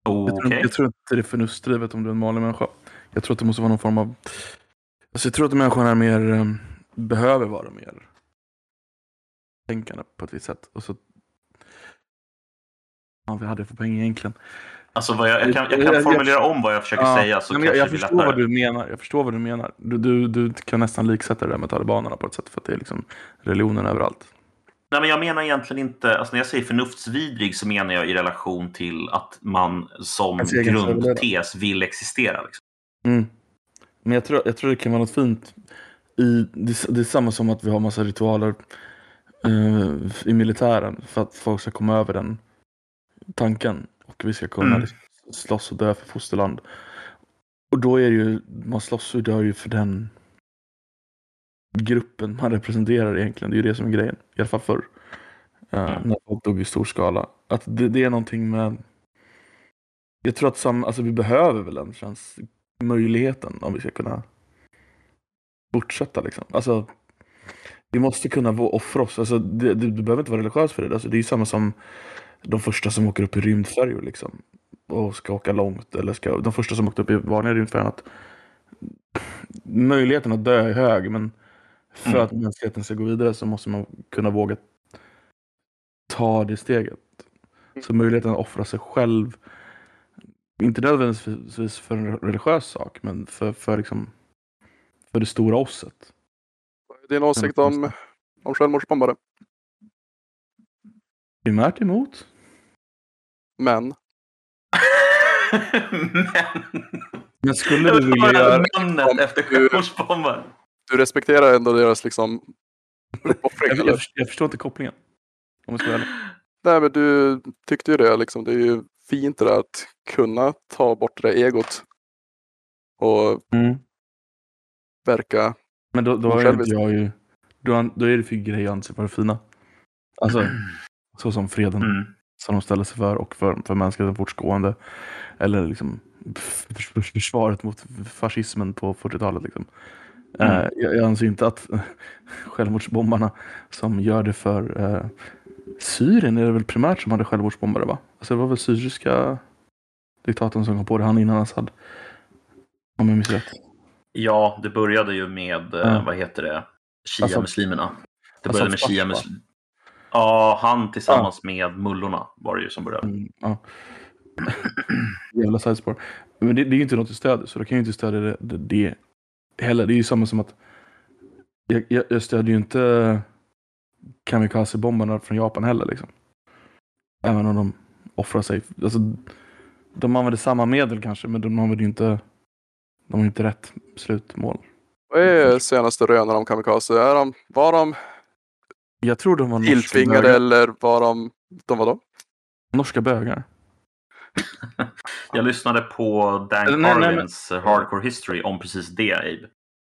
Jag, tror, Okej. jag tror inte det är förnuftsdrivet om du är en vanlig människa. Jag tror att det måste vara någon form av... Alltså jag tror att människan är mer... eh, behöver vara mer tänkande på ett visst sätt. Och så... Ja, vad hade för poäng egentligen? Alltså, jag, jag, kan, jag kan formulera om vad jag försöker Ja, säga så jag, jag förstår vad du menar. Jag förstår vad du menar. Du, du, du kan nästan liksätta det där med talibanerna på ett sätt för att det är liksom religionen överallt. Nej, men jag menar egentligen inte, alltså när jag säger förnuftsvidrig så menar jag i relation till att man som grundtes vill existera. Liksom. Mm. Men jag tror, jag tror det kan vara något fint i, det, det är samma som att vi har massa ritualer eh, i militären för att folk ska komma över den tanken och vi ska kunna Mm. liksom slåss och dö för fosterland. Och då är det ju, man slåss och dör ju för den gruppen man representerar egentligen. Det är ju det som är grejen, i alla fall förr. Mm. När folk dog i stor skala. Att det, det är någonting med jag tror att sam, alltså vi behöver väl den känns möjligheten om vi ska kunna fortsätta liksom. Alltså, vi måste kunna offra oss. Alltså, det, det, du behöver inte vara religiös för det. Alltså, det är ju samma som de första som åker upp i rymdfärjor liksom. Och ska åka långt. Eller ska, de första som åkte upp i vanliga rymdfärjor. Att, möjligheten att dö är hög men för Mm. att mänskligheten ska gå vidare så måste man kunna våga ta det steget. Så möjligheten att offra sig själv inte nödvändigtvis för en religiös sak, men för, för, liksom, för det stora osset. Din åsikt om, om självmordsbombare. Primärt emot. Men men... Men skulle Jag du vilja göra... namnet efter självmordsbombaren. du respekterar ändå deras liksom. Jag, jag, jag förstår inte kopplingen. Om jag ska vara ärlig. Nej men du tyckte ju det liksom. Det är ju fint det där att kunna ta bort det där egot. Och verka. Men då, då är självisk. inte jag ju... Då, då är det för grejer jag anser vara fina. Alltså, så som freden Mm. Som de ställer sig för och för, för mänskligheten fortgående. Eller liksom försvaret mot fascismen på 40-talet. Liksom. Mm. Eh, jag, jag anser inte att självmordsbombarna som gör det för eh, Syrien är det väl primärt som hade självmordsbombare va? Alltså det var väl syriska diktatorn som kom på det, han innan Assad. Om jag minns rätt. Ja, det började ju med, eh, vad heter det, Shia-muslimerna. Det började med fars, va? Shia-muslimer. Ja, han tillsammans med mullorna var det ju som började. Mm, ja. Jävla sidespår. Men det, det är ju inte något du stödjer, så då kan jag ju inte stödja det, det, det heller. Det är ju samma som att jag, jag, jag stödjer ju inte kamikaze-bombarna från Japan heller. Liksom. Även om de offrar sig. Alltså, de använder samma medel kanske, men de använder ju inte, de har inte rätt slutmål. Vad är senaste rönen om kamikaze? Är de, var de Jag tror de var norska tilltvingade bögar. eller var de, de var då? Norska bögar. Jag lyssnade på Dan Nej, nej, men- Carlins eh, Hardcore History om precis det, Abe.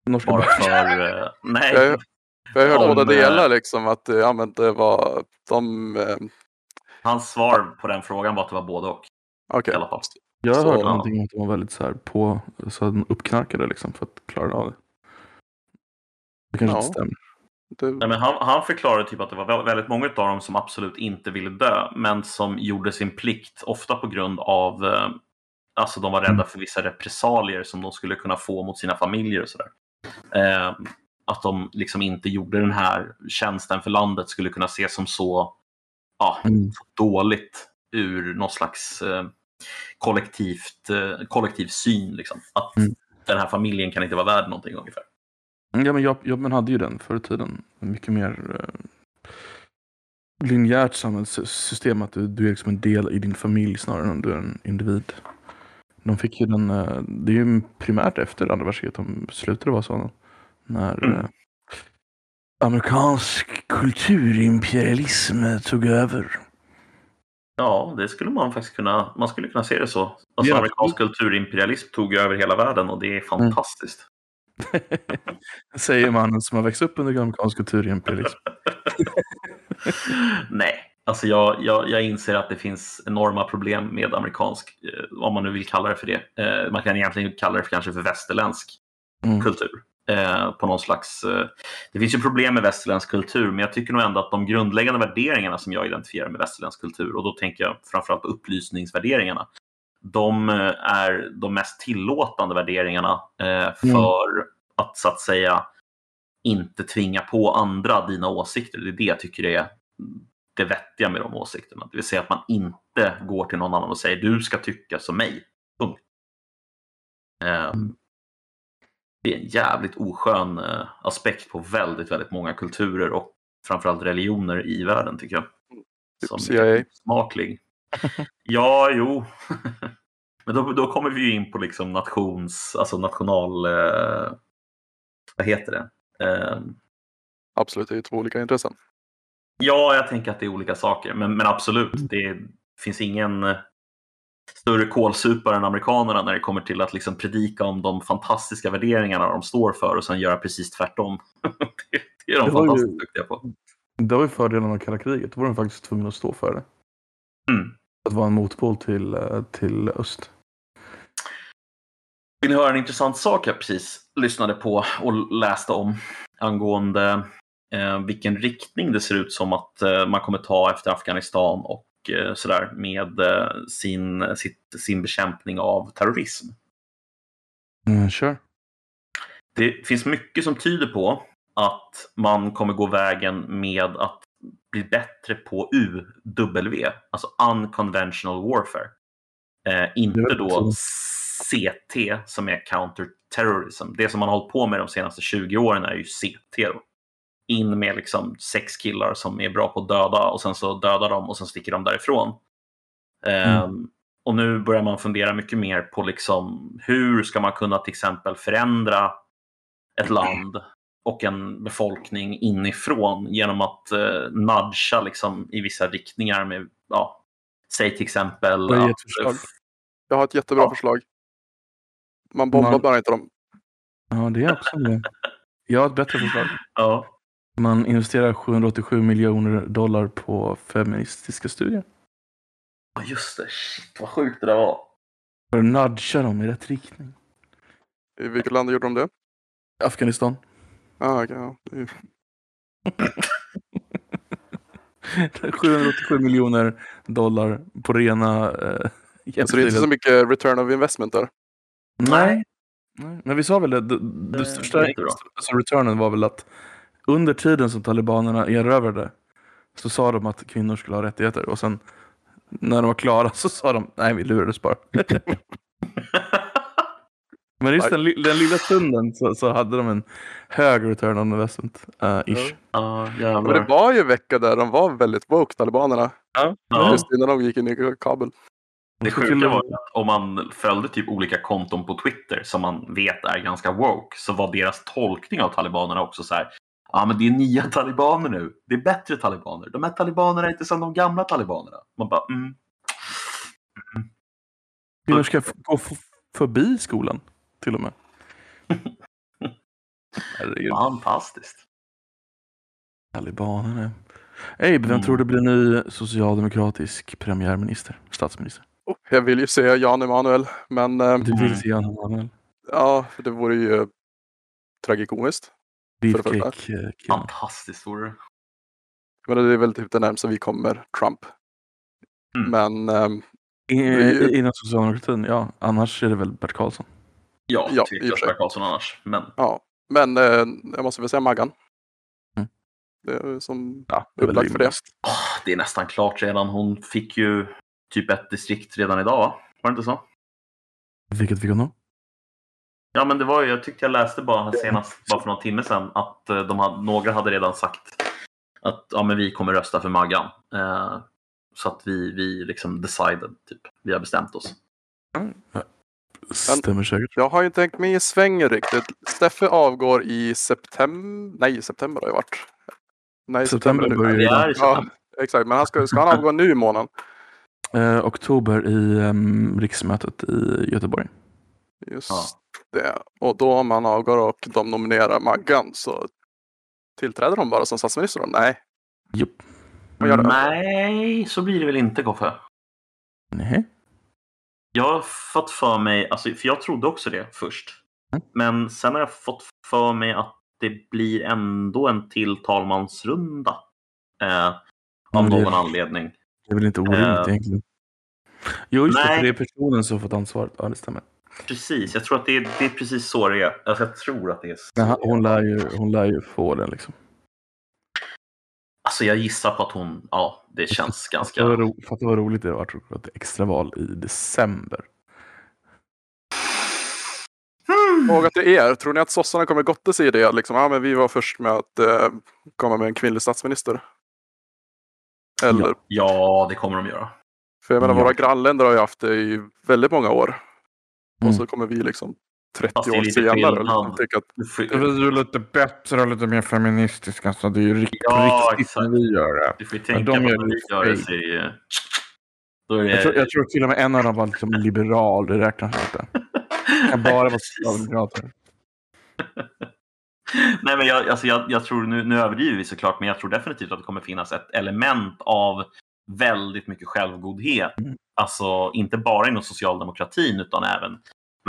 Norska Bara bögar. för... eh, nej, Jag, jag hörde Om, båda eh, delar liksom att ja, men det var de, eh, hans svar på den frågan var att det var både och. okej. I alla fall. Jag har Så- någonting om att de var väldigt så här på, så de uppknarkade liksom för att klara av det. Det kanske Ja. inte stämmer. Det, Nej, men han, han förklarade typ att det var vä- väldigt många av dem som absolut inte ville dö, men som gjorde sin plikt, ofta på grund av eh, Alltså de var rädda Mm. för vissa repressalier som de skulle kunna få mot sina familjer och sådär. Eh, att de liksom inte gjorde den här tjänsten för landet skulle kunna ses som så ja, Mm. dåligt ur någon slags eh, kollektivt, eh, kollektiv syn. Liksom. Att Mm. den här familjen kan inte vara värd någonting ungefär. Ja, men Jap- Japan hade ju den förr i tiden. Mycket mer eh, linjärt samhällssystem. Att du, du är liksom en del i din familj snarare än du är en individ. De fick ju den, eh, det är ju primärt efter andra världskriget de slutade vara så. När Mm. eh, amerikansk kulturimperialism eh, tog över. Ja, det skulle man faktiskt kunna, man skulle kunna se det så. Alltså Ja. amerikansk kulturimperialism tog över hela världen och det är fantastiskt. Säger mannen som har växt upp under amerikansk kulturimperialism. Nej, alltså jag, jag, jag inser att det finns enorma problem med amerikansk, eh, om man nu vill kalla det för det. Eh, man kan egentligen kalla det för, kanske för västerländsk Mm. kultur. Eh, på någon slags, det finns ju problem med västerländsk kultur, men jag tycker nog ändå att de grundläggande värderingarna som jag identifierar med västerländsk kultur, och då tänker jag framförallt på upplysningsvärderingarna, de eh, är de mest tillåtande värderingarna eh, för att så att säga inte tvinga på andra dina åsikter. Det är det jag tycker är det vettiga med de åsikterna. Det vill säga att man inte går till någon annan och säger du ska tycka som mig. Punkt. Eh, Mm. Det är en jävligt oskön aspekt på väldigt, väldigt många kulturer och framförallt religioner i världen tycker jag. Som CIA. är smaklig. Ja, jo. Men då, då kommer vi ju in på liksom nations, alltså national, eh, vad heter det? Eh, Absolut, det är två olika intressen. Ja, jag tänker att det är olika saker. Men, men absolut, det finns ingen eh, större kålsupare än amerikanerna när det kommer till att liksom predika om de fantastiska värderingarna de står för och sen göra precis tvärtom. det, det är de Det var ju- fantastiskt duktiga på. Det var ju fördelen av kalla kriget. Då var de faktiskt tvungna att stå för det. Mm. Att vara en motpol till, eh, till öst. Vill ni höra en intressant sak jag precis lyssnade på och läste om angående eh, vilken riktning det ser ut som att eh, man kommer ta efter Afghanistan och eh, sådär med eh, sin, sitt, sin bekämpning av terrorism. Mm, kör. Det finns mycket som tyder på att man kommer gå vägen med att bli bättre på UW, alltså unconventional warfare. Eh, inte då. CT som är counterterrorism. Det som man har hållit på med de senaste 20 åren är ju CT. Då. In med liksom sex killar som är bra på att döda och sen så dödar de och sen sticker de därifrån. Ehm, och nu börjar man fundera mycket mer på liksom hur ska man kunna till exempel förändra ett land och en befolkning inifrån genom att eh, nudga liksom, i vissa riktningar med, ja, säg till exempel ert att, förslag? Jag har ett jättebra Ja. förslag. Man bombar Man- bara inte dem. Ja, det är också det. Jag har ett bättre förslag. ja, Man investerar 787 miljoner dollar på feministiska studier. Ja, just det, shit vad sjukt det där var. För att nudga dem i rätt riktning. I vilket land gjorde de det? Afghanistan. Ah, ja. är- 787 miljoner dollar på rena eh, Så det är inte så mycket return of investment där. Nej. Nej. Men vi sa väl det, det, det Eh, största det bra. alltså returnen var väl att under tiden som talibanerna erövrade så sa de att kvinnor skulle ha rättigheter och sen när de var klara så sa de nej vi lurades bara. Men just den, den lilla stunden så, så hade de en hög return on investment. Uh, ish. Ja, Men det var ju en vecka där de var väldigt woke, talibanerna. Ja. Just innan de gick in i kabel. Det sjuka var att om man följde typ olika konton på Twitter som man vet är ganska woke så var deras tolkning av talibanerna också så här. Ja, men det är nya talibaner nu. Det är bättre talibaner. De här talibanerna är inte som de gamla talibanerna. Man bara, mm. Kvinnor ska f- gå förbi skolan till och med. Herregud. Fantastiskt. Talibanerna. Abe, vem Mm. tror du blir ny socialdemokratisk premiärminister? Statsminister? Oh, jag vill ju säga Jan Emanuel, men eh, Du vill Mm. se Jan Emanuel? ja, det vore ju tragikomiskt. För det första. Beefcake. eh. Fantastiskt vore det. Men det är väl typ det närmsta vi kommer Trump. Mm. Men I- Det är ju- Inom socialdemokratin, ja. Annars är det väl Bert Karlsson. Ja, Ja. Bert Karlsson annars. Men ja, men eh, jag måste väl säga Maggan. Mm. Det är som Ja, det är upplagt för det. åh, det är nästan klart redan. Hon fick ju typ ett distrikt redan idag, va? Var det inte så? Vilket fick hon då? Ja, men det var ju, jag tyckte jag läste bara senast, bara för någon timme sedan, att eh, de hade, några hade redan sagt att ja, men vi kommer rösta för Maggan. Eh, så att vi, vi liksom decided, typ. Vi har bestämt oss. Stämmer säkert. Jag har ju inte tänkt mig i svängen riktigt. Steffe avgår i september. Nej, september har ju varit. Nej, September september, börjar nu. Det Ja, september. exakt. Men han ska, ska han avgå nu i månaden? Eh, oktober i um, riksmötet i Göteborg. Just Ja. det. Och då om han avgår och de nominerar Maggan så tillträder de bara som statsminister då? Nej. Jupp. Det? Nej, så blir det väl inte, Koffe? Nej. Jag har fått för mig, alltså, för jag trodde också det först. Mm. Men sen har jag fått för mig att det blir ändå en till talmansrunda. Eh, av Mm, det- någon anledning. Det är väl inte orimligt Eh, egentligen. Jo, just det, nej. för det är personen som fått ansvaret. Ja, det stämmer. Precis, jag tror att det är, det är precis så det är. Alltså, jag tror att det är så. Det är. hon, lär ju, hon lär ju få den liksom. Alltså jag gissar på att hon, ja, det känns ganska... Fatta vad, roligt det var tror jag, att det är extraval i december. Fråga till er, tror ni att sossarna kommer gotta sig i det? Liksom, ja, men vi var först med att eh, komma med en kvinnlig statsminister. Eller, Ja. Ja, det kommer de göra. för jag menar Ja. våra grannländer har ju haft det i väldigt många år. Mm. Och så kommer vi liksom 30 Fast det är år senare liksom tycka att Det är ju lite bättre och lite mer feministiskt. Alltså, det är ju riktigt, Ja, riktigt när vi gör det. du får ju Men tänka de på gör när det vi gör det fake. så är det ju... Då är det... Jag tror, jag tror till och med en av dem var liksom liberal, det räknas inte. Det kan bara vara socialdemokrater. Nej, men jag, alltså jag, jag tror, nu, nu överdriver vi såklart, men jag tror definitivt att det kommer finnas ett element av väldigt mycket självgodhet. Mm. Alltså inte bara inom socialdemokratin utan även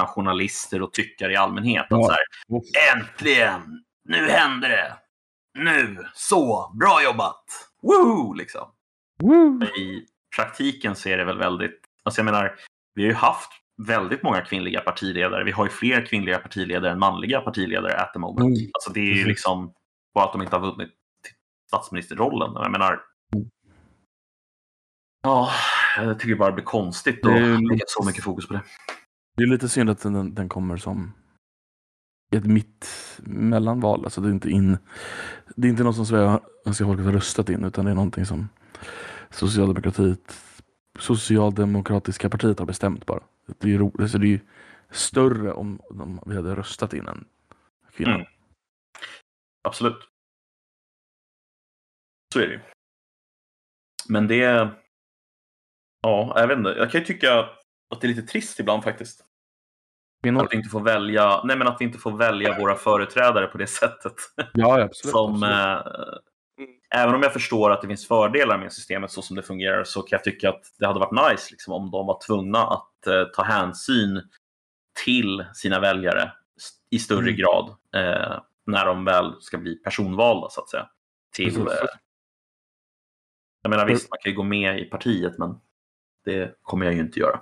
journalister och tyckare i allmänhet. Att Ja. så här, Äntligen! Nu händer det! Nu! Så! Bra jobbat! Woo! Liksom. Woo! I praktiken så är det väl väldigt... Alltså jag menar, vi har ju haft väldigt många kvinnliga partiledare. Vi har ju fler kvinnliga partiledare än manliga partiledare at the moment. Mm. Alltså det är ju liksom bara att de inte har vunnit statsministerrollen. Jag menar... Mm. Ja, jag tycker bara det blir konstigt att lägga så mycket fokus på det. Det är lite synd att den, den kommer som ett mitt mellanval. Alltså det är inte in. Det är inte något som Sverige- svenska folket har röstat in utan det är någonting som Socialdemokratiet Socialdemokratiska partiet har bestämt bara. Det är ju, alltså det är större om, om vi hade röstat in en kvinna. Mm. Absolut. Så är det ju. Men det... Ja, jag vet inte. Jag kan ju tycka att det är lite trist ibland faktiskt. Att vi inte får välja, nej men att vi inte får välja våra företrädare på det sättet. Ja, absolut. som, absolut. eh, även om jag förstår att det finns fördelar med systemet så som det fungerar så kan jag tycka att det hade varit nice liksom, om de var tvungna att eh, ta hänsyn till sina väljare i större Mm. grad eh, när de väl ska bli personvalda så att säga. Till, eh, jag menar visst, man kan ju gå med i partiet men det kommer jag ju inte göra.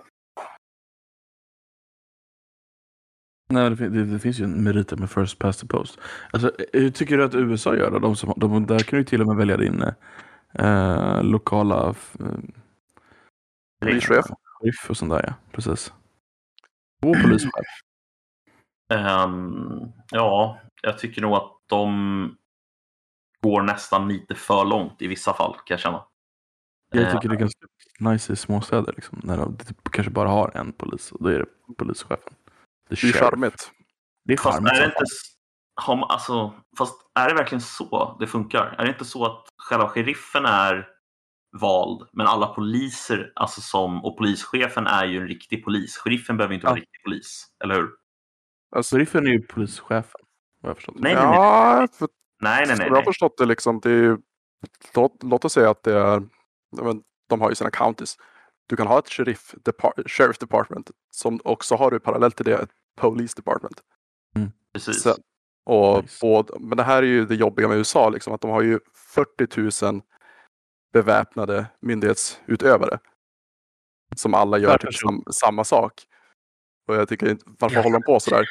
Nej, det, det, det finns ju en merit med first past the post. Alltså, hur tycker du att USA gör då? De som, de, där kan du ju till och med välja din eh, lokala eh, och sånt där ja. Precis. Och polischef. Ehm, ja, jag tycker nog att de går nästan lite för långt i vissa fall kan jag känna. Jag tycker det är ganska nice i småstäder liksom, när de typ, kanske bara har en polis och då är det polischefen. Det The är sheriff. charmigt. Det är Fast charmigt. är det inte, har man, alltså, fast är det verkligen så det funkar? Är det inte så att själva sheriffen är vald, men alla poliser alltså som, och polischefen är ju en riktig polis. Sheriffen behöver inte vara Ja. en riktig polis, eller hur? Alltså, Sheriffen är ju polischefen. Vad jag förstått. Nej, nej, nej. ja, för Nej, nej, nej. Jag har förstått det, liksom, det är ju, låt, låt oss säga att det är, men, de har ju sina counties. Du kan ha ett sheriff, depart, sheriff department som också har du parallellt till det ett police department. Precis. Så, och Nice. både, men det här är ju det jobbiga med USA, liksom, att de har ju 40 000 beväpnade myndighetsutövare. Som alla gör typ sam, samma sak. Och jag tycker inte, varför håller de på sådär?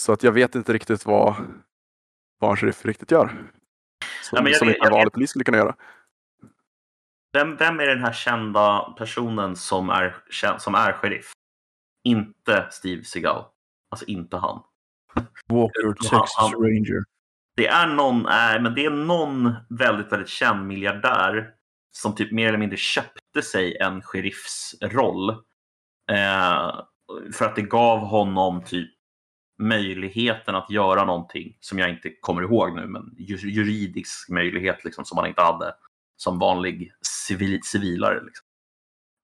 Så att jag vet inte riktigt vad, vad en sheriff riktigt gör. Som, jag som vet- inte en vanlig polis skulle kunna göra. Vem, vem är den här kända personen som är, som är sheriff? Inte Steve Seagal. Alltså inte han. Walker, Texas han- Ranger. Det är någon, nej, men det är någon väldigt, väldigt känd miljardär som typ mer eller mindre köpte sig en sheriffsroll. Eh, för att det gav honom typ möjligheten att göra någonting som jag inte kommer ihåg nu, men ju- juridisk möjlighet liksom, som man inte hade som vanlig civil, civilare. Liksom.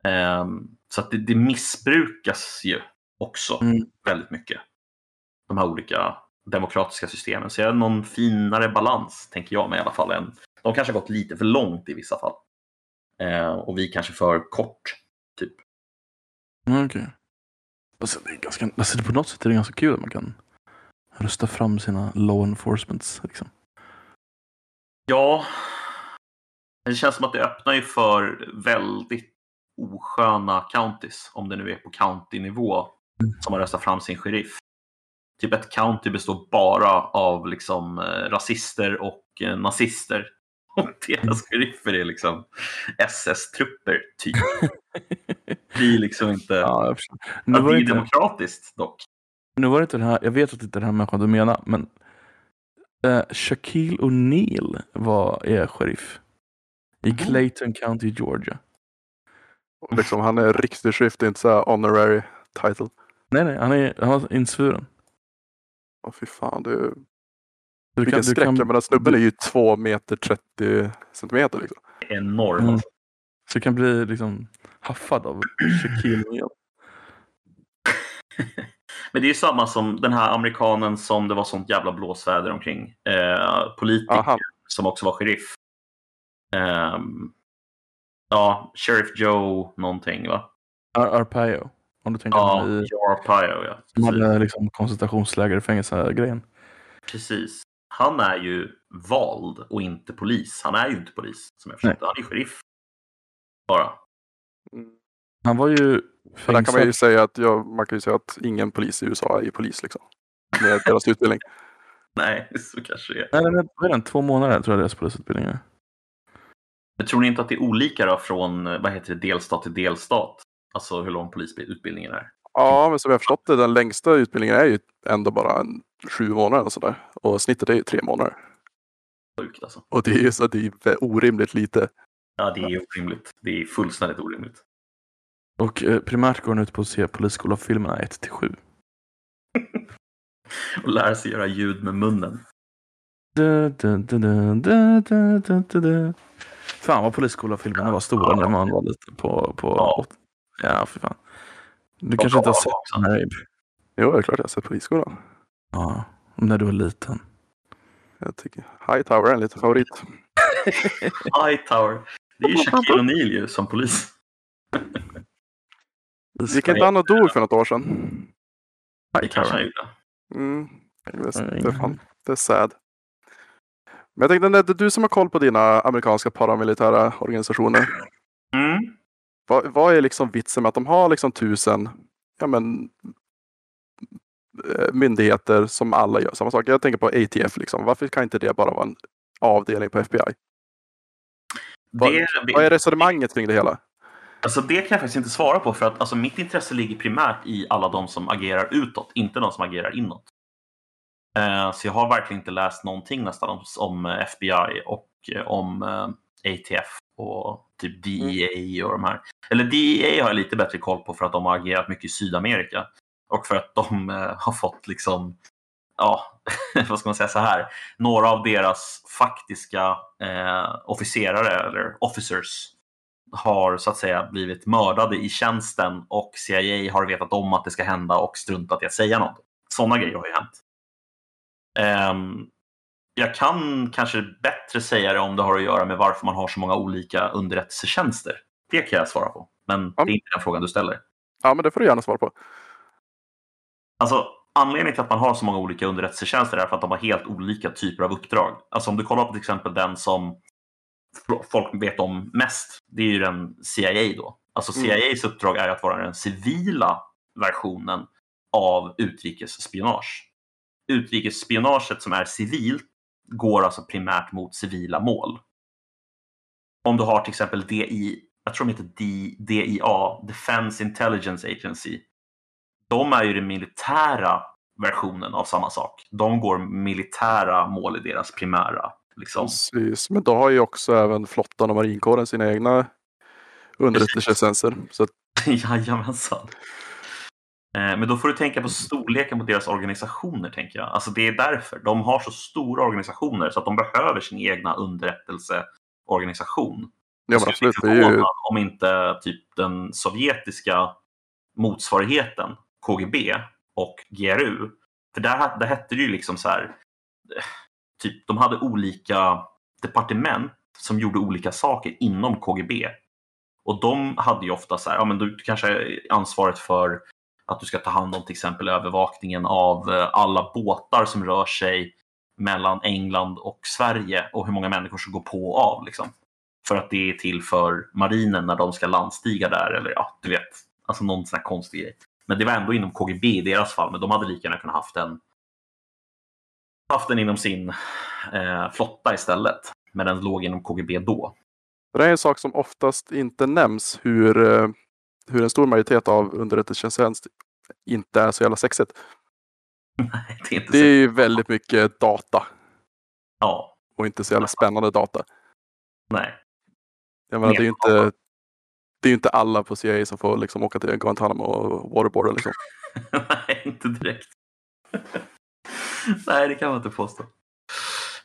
Eh, så att det, det missbrukas ju också Mm. väldigt mycket. De här olika demokratiska systemen. Så jag har någon finare balans, tänker jag mig i alla fall. Än, de kanske har gått lite för långt i vissa fall. Eh, och vi kanske för kort. Typ. Okej. Alltså, det är ganska, alltså, det på något sätt är det ganska kul att man kan rösta fram sina law enforcements. Liksom. Ja, det känns som att det öppnar ju för väldigt osköna counties, om det nu är på county-nivå, som har röstat fram sin sheriff. Typ ett county består bara av liksom eh, rasister och eh, nazister. Och deras sheriffer är liksom SS-trupper, typ. Det blir liksom inte... Ja, nu, var är det ju inte, demokratiskt dock. nu var det inte den här, jag vet att det inte är den här människan du menar, men eh, Shaquille O'Neal var, är sheriff. I. Clayton County, Georgia. Och Liksom, han är riktig sheriff, det är inte så här honorary title. Nej, nej, han är, han var insvuren. Åh fy fan, det är... Du vilken skräck. Jag menar snubben du- är ju två meter 30 centimeter liksom. Enorm. Mm. Så du kan bli liksom haffad av Shaquille O'Neal. Men det är ju samma som den här amerikanen som det var sånt jävla blåsväder omkring. Eh, politiker Ja, han. som också var sheriff. Ehm, ja, Sheriff Joe någonting va? Ar Arpaio. Om du tänker Ja, i, Joe Arpaio ja. Precis. hade liksom koncentrationsläger i fängelse-grejen. Precis. Han är ju vald och inte polis. Han är ju inte polis som jag förstått det. Han är ju sheriff. Bara. Mm. Han var ju För där kan man ju fängslad. säga att, ja, man kan ju säga att ingen polis i USA är polis liksom. Med deras utbildning. Nej, så kanske det är. Nej, nej, nej, vad är den? Två månader tror jag deras polisutbildning är. Men tror ni inte att det är olika då från vad heter det, delstat till delstat? Alltså hur lång polisutbildningen är? Ja, men som jag har förstått det, den längsta utbildningen är ju ändå bara en, sju månader och sådär. Och snittet är ju tre månader. Sjukt alltså. Och det är ju så det är orimligt lite. Ja, det är orimligt. Det är fullständigt orimligt. Och eh, primärt går den ut på att se Polisskola-filmerna 1 till 7. Och lära sig göra ljud med munnen. Du, du, du, Fan vad Polisskola-filmerna var stora när man var liten på... på Ja. ja, för fan. Du kanske inte har sett den här? Jo, det är klart jag har sett Polisskolan. Ja, när du var liten. Jag tycker Hightower är en liten favorit. Hightower. Det är ju Shaquille O'Neal ju som polis. Gick inte han och dog för något år sedan? Det kanske han gjorde. Mm. Det Ja, är, ingen det, fan, det är sad. Men jag tänkte, Ned, du som har koll på dina amerikanska paramilitära organisationer. Mm. Vad, vad är liksom vitsen med att de har liksom tusen ja, men, eh, myndigheter som alla gör samma sak? Jag tänker på ATF. Liksom. Varför kan inte det bara vara en avdelning på FBI? Vad- Det, Vad är resonemanget kring det hela? Alltså det kan jag faktiskt inte svara på för att alltså, mitt intresse ligger primärt i alla de som agerar utåt, inte de som agerar inåt. Eh, så jag har verkligen inte läst någonting nästan om, eh, FBI och eh, om ATF och typ DEA och de här. Eller DEA har jag lite bättre koll på för att de har agerat mycket i Sydamerika och för att de har fått liksom Ja, vad ska man säga så här? Några av deras faktiska eh, officerare eller officers har så att säga blivit mördade i tjänsten och CIA har vetat om att det ska hända och struntat i att säga något. Sådana grejer har ju hänt. Ehm, jag kan kanske bättre säga det om det har att göra med varför man har så många olika underrättelsetjänster. Det kan jag svara på, men Ja. det är inte den frågan du ställer. Ja, men det får du gärna svara på. Alltså, anledningen till att man har så många olika underrättelsetjänster är för att de har helt olika typer av uppdrag. Alltså om du kollar på till exempel den som folk vet om mest, det är ju den CIA då. Alltså Mm. CIAs uppdrag är att vara den civila versionen av utrikesspionage. Utrikesspionaget som är civilt går alltså primärt mot civila mål. Om du har till exempel DI, jag tror de heter DIA, Defense Intelligence Agency. De är ju den militära versionen av samma sak. De går militära mål i deras primära. Liksom. Precis. Men då har ju också även flottan och marinkåren sina egna underrättelsetjänster. Så Jajamensan. Eh, Men då får du tänka på storleken på deras organisationer, tänker jag. Alltså det är därför. De har så stora organisationer så att de behöver sin egna underrättelseorganisation. ja, men absolut. Det är ju, om inte typ den sovjetiska motsvarigheten, KGB och GRU, för där, där hette det ju liksom så här, typ de hade olika departement som gjorde olika saker inom KGB. Och de hade ju ofta så här, ja men du kanske är ansvaret för att du ska ta hand om till exempel övervakningen av eh, alla båtar som rör sig mellan England och Sverige och hur många människor som går på och av. Liksom. För att det är till för marinen när de ska landstiga där eller ja, du vet, alltså någon sån här konstig grej. Men det var ändå inom KGB i deras fall, men de hade lika gärna kunnat haft en haft den inom sin eh, flotta istället. Men den låg inom KGB då. Det är en sak som oftast inte nämns hur, eh, hur en stor majoritet av underrättelsetjänst inte är så jävla sexigt. Nej, det är inte Det är ju väldigt mycket data Ja, och inte så jävla spännande data. nej. Jag menar, det är ju inte, det är inte alla på CIA som får liksom åka till Guantanamo och waterboarda. Liksom. nej, inte direkt. nej, det kan man inte påstå.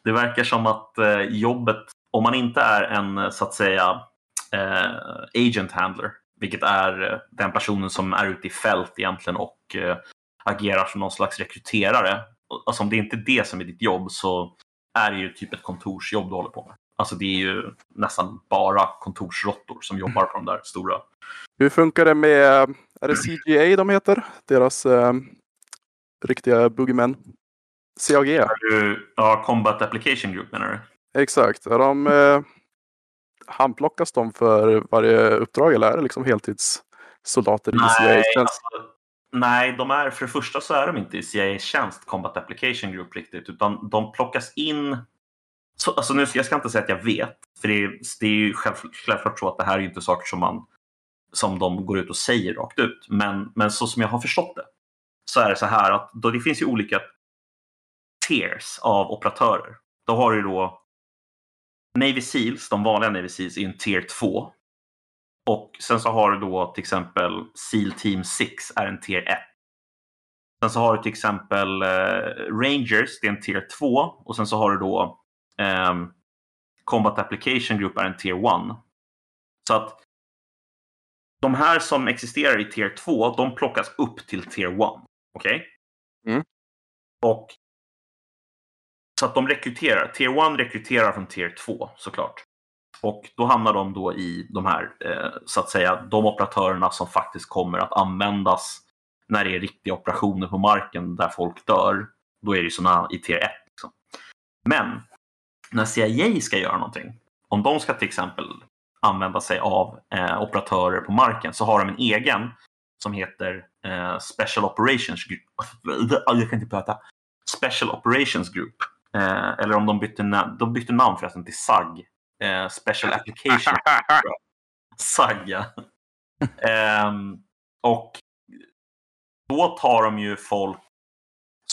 Det verkar som att eh, jobbet, om man inte är en så att säga eh, agent handler, vilket är eh, den personen som är ute i fält egentligen och eh, agerar som någon slags rekryterare. Alltså om det inte är det som är ditt jobb så är det ju typ ett kontorsjobb du håller på med. Alltså det är ju nästan bara kontorsråttor som jobbar på de där stora. Hur funkar det med, är det CGA de heter? Deras eh, riktiga boogeymen? CAG, ja, Combat Application Group menar du? exakt. Är de, eh, handplockas de för varje uppdrag eller är det liksom heltidssoldater i CIA? Känns, alltså, nej, de är, för det första så är de inte i CIAs tjänst, Combat Application Group riktigt, utan de plockas in så, alltså nu, jag ska inte säga att jag vet, för det är, det är ju själv, självklart så att det här är ju inte saker som, man, som de går ut och säger rakt ut. Men, men så som jag har förstått det så är det så här att då det finns ju olika tiers av operatörer. Då har du då Navy Seals, de vanliga Navy Seals, är en tier 2. Och sen så har du då till exempel Seal Team 6 är en tier 1. Sen så har du till exempel eh, Rangers, det är en tier 2. Och sen så har du då ehm, Combat Application Group är en tier 1. Så att de här som existerar i tier 2, de plockas upp till tier 1. Okej? Mm. Och så att de rekryterar. Tier 1 rekryterar från tier 2 såklart. Och då hamnar de då i de här, eh, så att säga, de operatörerna som faktiskt kommer att användas när det är riktiga operationer på marken där folk dör. Då är det ju sådana i tier 1. Liksom. Men när CIA ska göra någonting, om de ska till exempel använda sig av eh, operatörer på marken så har de en egen som heter eh, Special Operations Group. Jag kan inte prata. Special Operations Group. Eh, eller om de bytte, na- de bytte namn förresten till SAG. Eh, Special Application SAG, ja. Ehm, och då tar de ju folk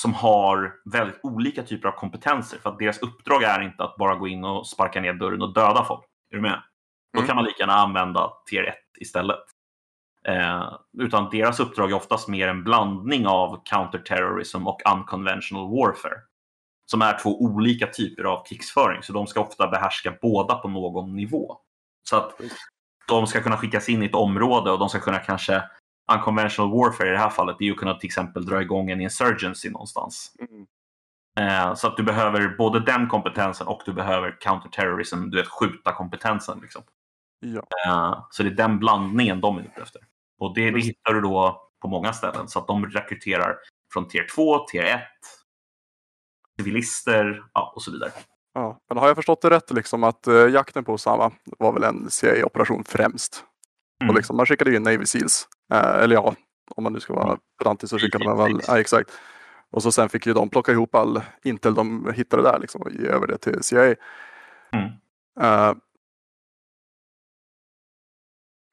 som har väldigt olika typer av kompetenser. För att deras uppdrag är inte att bara gå in och sparka ner dörren och döda folk. Är du med? Då Mm. kan man lika gärna använda tier 1 istället. Eh, utan deras uppdrag är oftast mer en blandning av counterterrorism och unconventional warfare. Som är två olika typer av krigsföring. Så de ska ofta behärska båda på någon nivå. Så att de ska kunna skickas in i ett område och de ska kunna kanske unconventional warfare i det här fallet är ju att kunna till exempel dra igång en insurgency någonstans. Mm. Eh, så att du behöver både den kompetensen och du behöver counterterrorism, du vet skjuta kompetensen. Liksom. Ja. Eh, så det är den blandningen de är ute efter. Och det, det hittar du då på många ställen. Så att de rekryterar från tier 2, tier 1, civilister ja, och så vidare. Ja. Men har jag förstått det rätt liksom att eh, jakten på Osama var väl en CIA-operation främst? Mm. Och liksom, man skickade ju in Navy Seals. Eh, eller ja, om man nu ska vara pedantisk så skickade man väl, ja, exakt. Och så sen fick ju de plocka ihop all Intel de hittade där liksom, och ge över det till CIA. Mm. Eh,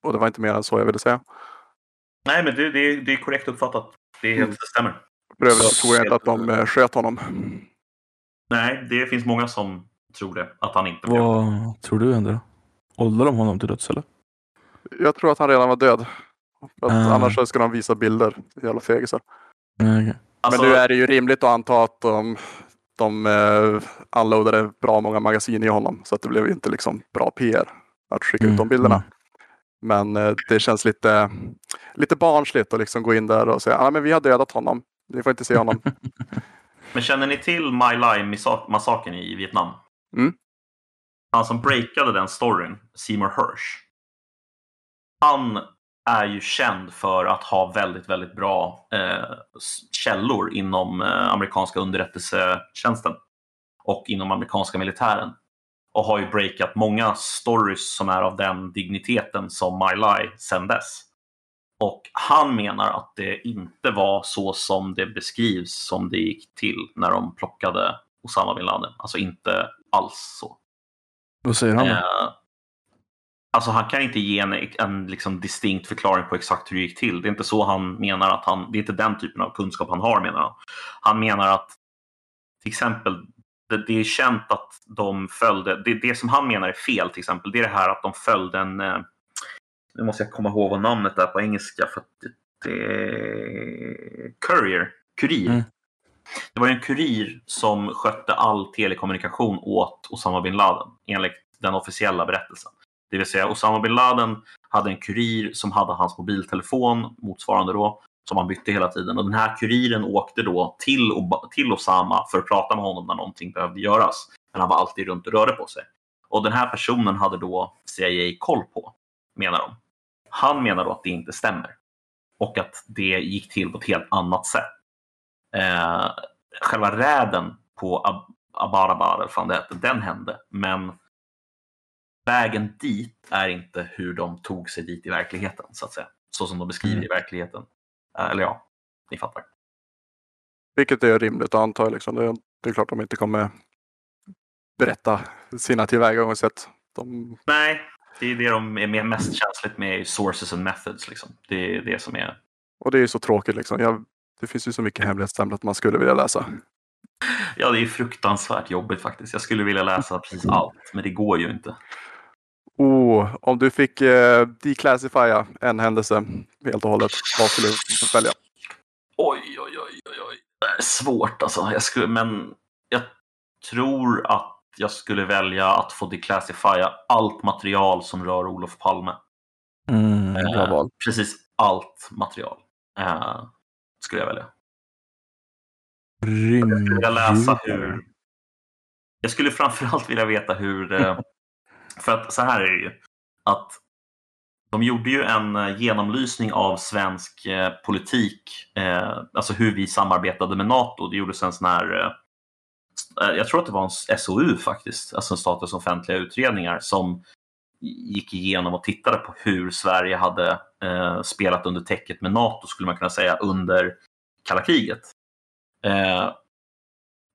och det var inte mer än så jag ville säga. Nej, men det, det, det är korrekt uppfattat. Det, är helt, Mm. stämmer. För övrigt Så- så tror jag inte att de eh, sköt honom. Nej, det finns många som tror det, att han inte blev. Vad tror du hände? Åldrade de honom till döds eller? Jag tror att han redan var död. För att Ah. Annars ska de visa bilder. Jävla fegisar. Nej, okej. Alltså, Men nu är det ju rimligt att anta att de, de eh, unloadade bra många magasin i honom. Så att det blev inte liksom bra PR att skicka ut de bilderna. mm. Men eh, det känns lite, lite barnsligt att liksom gå in där och säga att ah, vi har dödat honom. Ni får inte se honom. Men känner ni till My Lai-massakern i Vietnam? Mm. Han som breakade den storyn, Seymour Hirsch. Han är ju känd för att ha väldigt, väldigt bra eh, källor inom eh, amerikanska underrättelsetjänsten och inom amerikanska militären och har ju breakat många stories som är av den digniteten som My Lie sen dess. Och han menar att det inte var så som det beskrivs som det gick till när de plockade Osama bin Laden. Alltså inte alls så. Vad säger han då? Eh, alltså han kan inte ge en, en liksom distinkt förklaring på exakt hur det gick till. Det är inte så han menar att han, det är inte den typen av kunskap han har menar han. Han menar att till exempel det, det är känt att de följde, det, det som han menar är fel till exempel, det är det här att de följde en, eh, nu måste jag komma ihåg vad namnet är på engelska för det är Courier, kurir. Mm. Det var en kurir som skötte all telekommunikation åt Osama bin Laden enligt den officiella berättelsen. Det vill säga Osama bin Laden hade en kurir som hade hans mobiltelefon motsvarande då som han bytte hela tiden. Och den här kuriren åkte då till, till Osama för att prata med honom när någonting behövde göras. Men han var alltid runt och rörde på sig. Och den här personen hade då CIA koll på, menar de. Han menar då att det inte stämmer. Och att det gick till på ett helt annat sätt. Eh, själva räden på Ab Abarabar, eller fan det hette, den hände. Men vägen dit är inte hur de tog sig dit i verkligheten, så att säga. Så som de beskriver Mm. i verkligheten. Eh, eller ja, ni fattar. Vilket är rimligt att anta. Liksom. Det, är, det är klart de inte kommer berätta sina tillvägagångssätt. De, Nej, det är det de är mest känsligt med sources and methods. Liksom. Det är det som är... och det är så tråkigt. Liksom. Jag, det finns ju så mycket hemlighetsstämplat man skulle vilja läsa. Ja, det är fruktansvärt jobbigt faktiskt. Jag skulle vilja läsa precis allt, men det går ju inte. Oh, om du fick eh, declassifiera en händelse helt och hållet, vad skulle du välja? Oj, oj, oj, oj, oj. Det är svårt alltså. Jag skulle, men jag tror att jag skulle välja att få declassifiera allt material som rör Olof Palme. Mm, bra Eh, val. Precis allt material eh, skulle jag välja. Rymd. Jag skulle vilja läsa hur... Jag skulle framförallt vilja veta hur... eh, För att så här är det ju. Att de gjorde ju en eh, genomlysning av svensk eh, politik, eh, alltså hur vi samarbetade med NATO. Det gjordes en sån här, eh, eh, jag tror att det var en SOU faktiskt, alltså en statens offentliga utredningar som gick igenom och tittade på hur Sverige hade eh, spelat under täcket med NATO, skulle man kunna säga, under kalla kriget. Eh,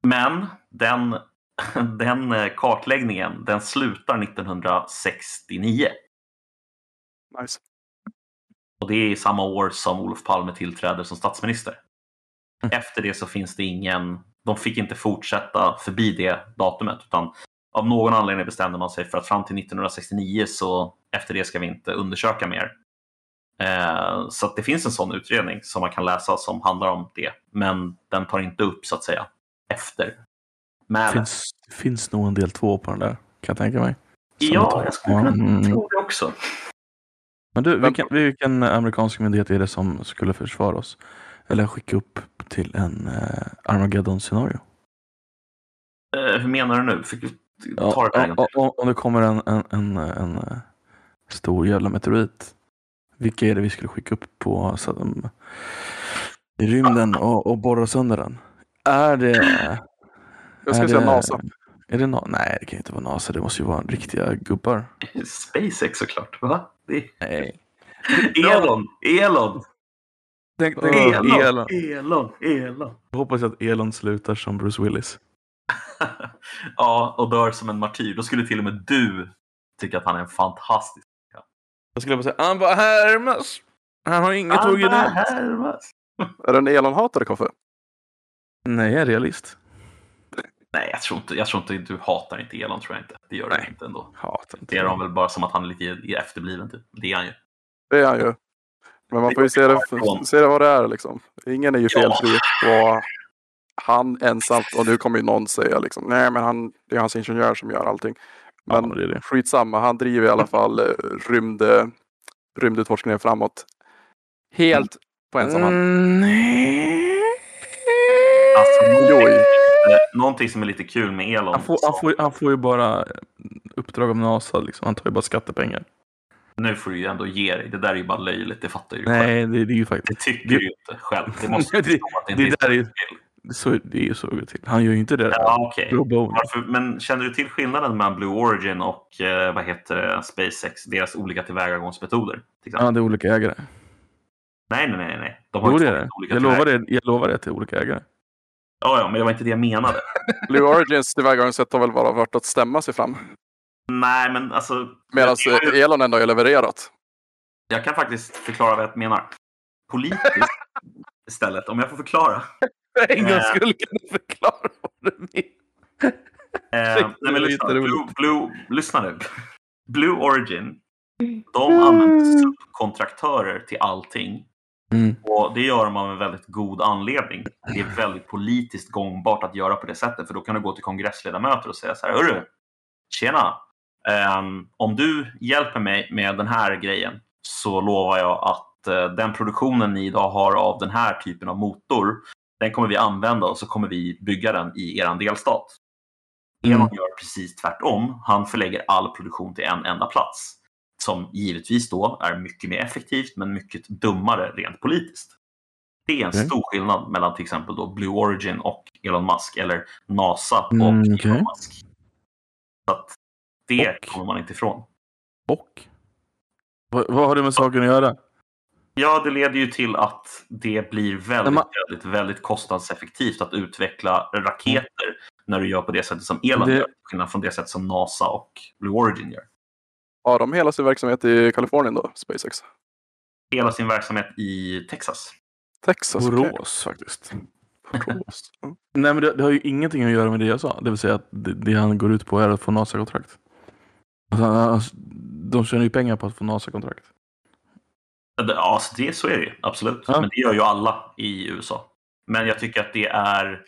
men den, den eh, kartläggningen den slutar 1969. Nice. Och det är i samma år som Olof Palme tillträder som statsminister. Mm. Efter det så finns det ingen, de fick inte fortsätta förbi det datumet utan av någon anledning bestämde man sig för att fram till 1969 så efter det ska vi inte undersöka mer. Eh, så att det finns en sån utredning som man kan läsa som handlar om det. Men den tar inte upp så att säga efter. Det Men, finns, det finns nog en del två på den där, kan jag tänka mig. Som ja, tar- jag skulle kunna Mm. tro det också. Men du, vilken, vilken amerikansk myndighet är det som skulle försvara oss? Eller skicka upp till en eh, Armageddon-scenario? Eh, hur menar du nu? Fick du ta det ja, om det kommer en, en, en, en eh, stor jävla meteorit. Vilka är det vi skulle skicka upp på så, att de- i rymden och, och borra sönder den? Är det... Jag skulle säga det- NASA. Är det Na- Nej, det kan ju inte vara NASA. Det måste ju vara riktiga gubbar. SpaceX såklart. Va? Det är... Nej. Elon! Elon! Tänk, tänk- Elon! Elon. Elon! Elon! Jag hoppas att Elon slutar som Bruce Willis. ja, och dör som en martyr. Då skulle till och med du tycka att han är en fantastisk Jag skulle bara säga, han bara härmas. Han har inget originellt. härmas. Är det en Elon-hatare, Koffe? Nej, jag är realist. Nej, jag tror, inte, jag tror inte du hatar inte Elon, tror jag inte. Det gör du inte ändå. Hatar inte Det är de väl bara som att han är lite efterbliven, typ. Det är han ju. Det är han ju. Men man får ju se det, se det vad det är liksom. Ingen är ju Ja. felfri. Och han ensamt, och nu kommer ju någon säga liksom, nej men han, det är hans ingenjör som gör allting. Men Ja, det är det. skitsamma, han driver i alla fall eh, rymd, eh, rymdutforskningen framåt. Helt på ensam hand. Mm, nej. Alltså, i- någonting som är lite kul med Elon. Han får, han, får, han får ju bara uppdrag av NASA. Liksom. Han tar ju bara skattepengar. Nu får du ju ändå ge dig. Det där är ju bara löjligt. Det fattar ju du själv. Nej, det, det är ju faktiskt... Det tycker det- du ju inte själv. Det måste Det- det det inte där är ju- så det är ju så det till. Han gör ju inte det. Ja, bono. Varför, men känner du till skillnaden mellan Blue Origin och eh, vad heter SpaceX? Deras olika tillvägagångsmetoder? Till exempel? Ja, det är olika ägare. Nej, nej, nej. nej. De har Jo, det är det. olika Jag lovar det, jag lovar det till olika ägare. Ja, ja, men det var inte det jag menade. Blue Origins tillvägagångssätt har väl bara varit att stämma sig fram. Nej, men alltså. Medan jag, Elon ändå har levererat. jag kan faktiskt förklara vad jag menar. Politiskt istället, om jag får förklara. För en gångs gångs skull kan du förklara vad du menar. Eh, nej, men lyssna. Blue, Blue, lyssna nu. Blue Origin, de använder subkontraktörer till allting. Mm. Och det gör de av en väldigt god anledning. Det är väldigt politiskt gångbart att göra på det sättet. För då kan du gå till kongressledamöter och säga så här. Hörru, tjena. Ehm, om du hjälper mig med den här grejen så lovar jag att eh, den produktionen ni idag har av den här typen av motor, den kommer vi använda och så kommer vi bygga den i er delstat. Mm. Elon gör precis tvärtom. Han förlägger all produktion till en enda plats. Som givetvis då är mycket mer effektivt men mycket dummare rent politiskt. Det är en Okej. stor skillnad mellan till exempel då Blue Origin och Elon Musk eller NASA och Mm, Elon okej. Musk. Så att det Och? kommer man inte ifrån. Och? Vad, vad har det med saken att göra? Ja, det leder ju till att det blir väldigt, man- väldigt, väldigt kostnadseffektivt att utveckla raketer när du gör på det sättet som Elon Det- gör. Skillnad från det sätt som NASA och Blue Origin gör. Har de hela sin verksamhet i Kalifornien då, SpaceX? Hela sin verksamhet i Texas. Texas? Borås faktiskt. Borås. Mm. Nej men det, det har ju ingenting att göra med det jag sa. Det vill säga att det, det han går ut på är att få NASA-kontrakt. Alltså, han- de tjänar ju pengar på att få NASA-kontrakt. Ja, alltså det, så är det ju. Absolut. Ja. Men det gör ju alla i USA. Men jag tycker att det är...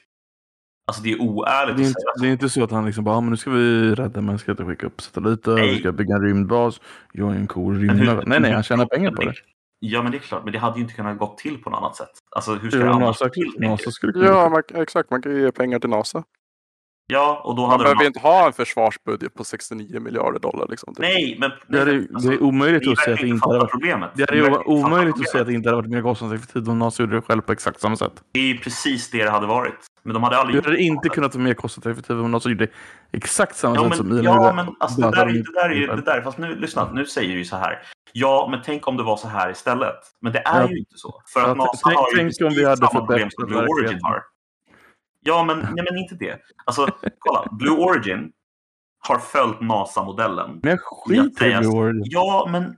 Alltså det är oärligt Det är, att inte, säga så. det är inte så att han liksom bara, ah, men nu ska vi rädda mänskligheten, skicka upp satelliter, Nej. vi ska bygga en rymdbas, jag är en cool rymdare. Nej nej, han tjänar pengar på det. Ja, men det är klart. Men det hade ju inte kunnat gå till på något annat sätt. Alltså hur ska det annars NASA, gå till? NASA skulle kunna Ja, man, exakt. Man kan ju ge pengar till NASA. Ja, och då Man hade behöver de... inte ha en försvarsbudget på 69 miljarder dollar. Liksom, typ. Nej, men... Det är, nej, det är omöjligt ni att säga att det inte hade varit problemet. det är omöjligt att säga att det inte hade varit mer kostnadseffektivt om NASA gjorde det själv på exakt samma sätt. Det är ju precis det det hade varit. Men de hade aldrig Du hade inte kunnat vara mer kostnadseffektivt om NASA gjorde det exakt samma Ja, sätt men, som Elon ja, gjorde. men alltså, det, där, är- de- det där är ju det där. Fast nu, lyssna, nu säger du ju så här. Ja, men tänk om det var så här istället. Men det är Ja. ju inte så. För Ja, att NASA tänk- har ju tänk om vi hade samma problem som Blue Origin har. Ja, men, nej, men inte det. Alltså, kolla. Blue Origin har följt NASA-modellen. Men jag skiter i Blue Origin. Ja, men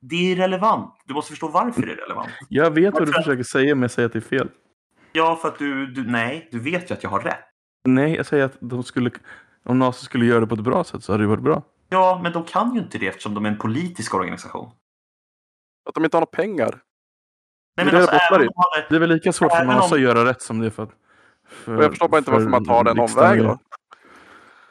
det är relevant. Du måste förstå varför det är relevant. Jag vet vad du Varför? försöker säga, men jag säger att det är fel. Ja, för att du, du... Nej, du vet ju att jag har rätt. Nej, jag säger att de skulle, om NASA skulle göra det på ett bra sätt så hade det varit bra. Ja, men de kan ju inte det eftersom de är en politisk organisation. Att de inte har några pengar. Nej, Det men är alltså, det hade, Det är väl lika svårt för NASA om- att göra rätt som det är för att... För, Och jag förstår bara inte varför för man tar den omvägen. Då.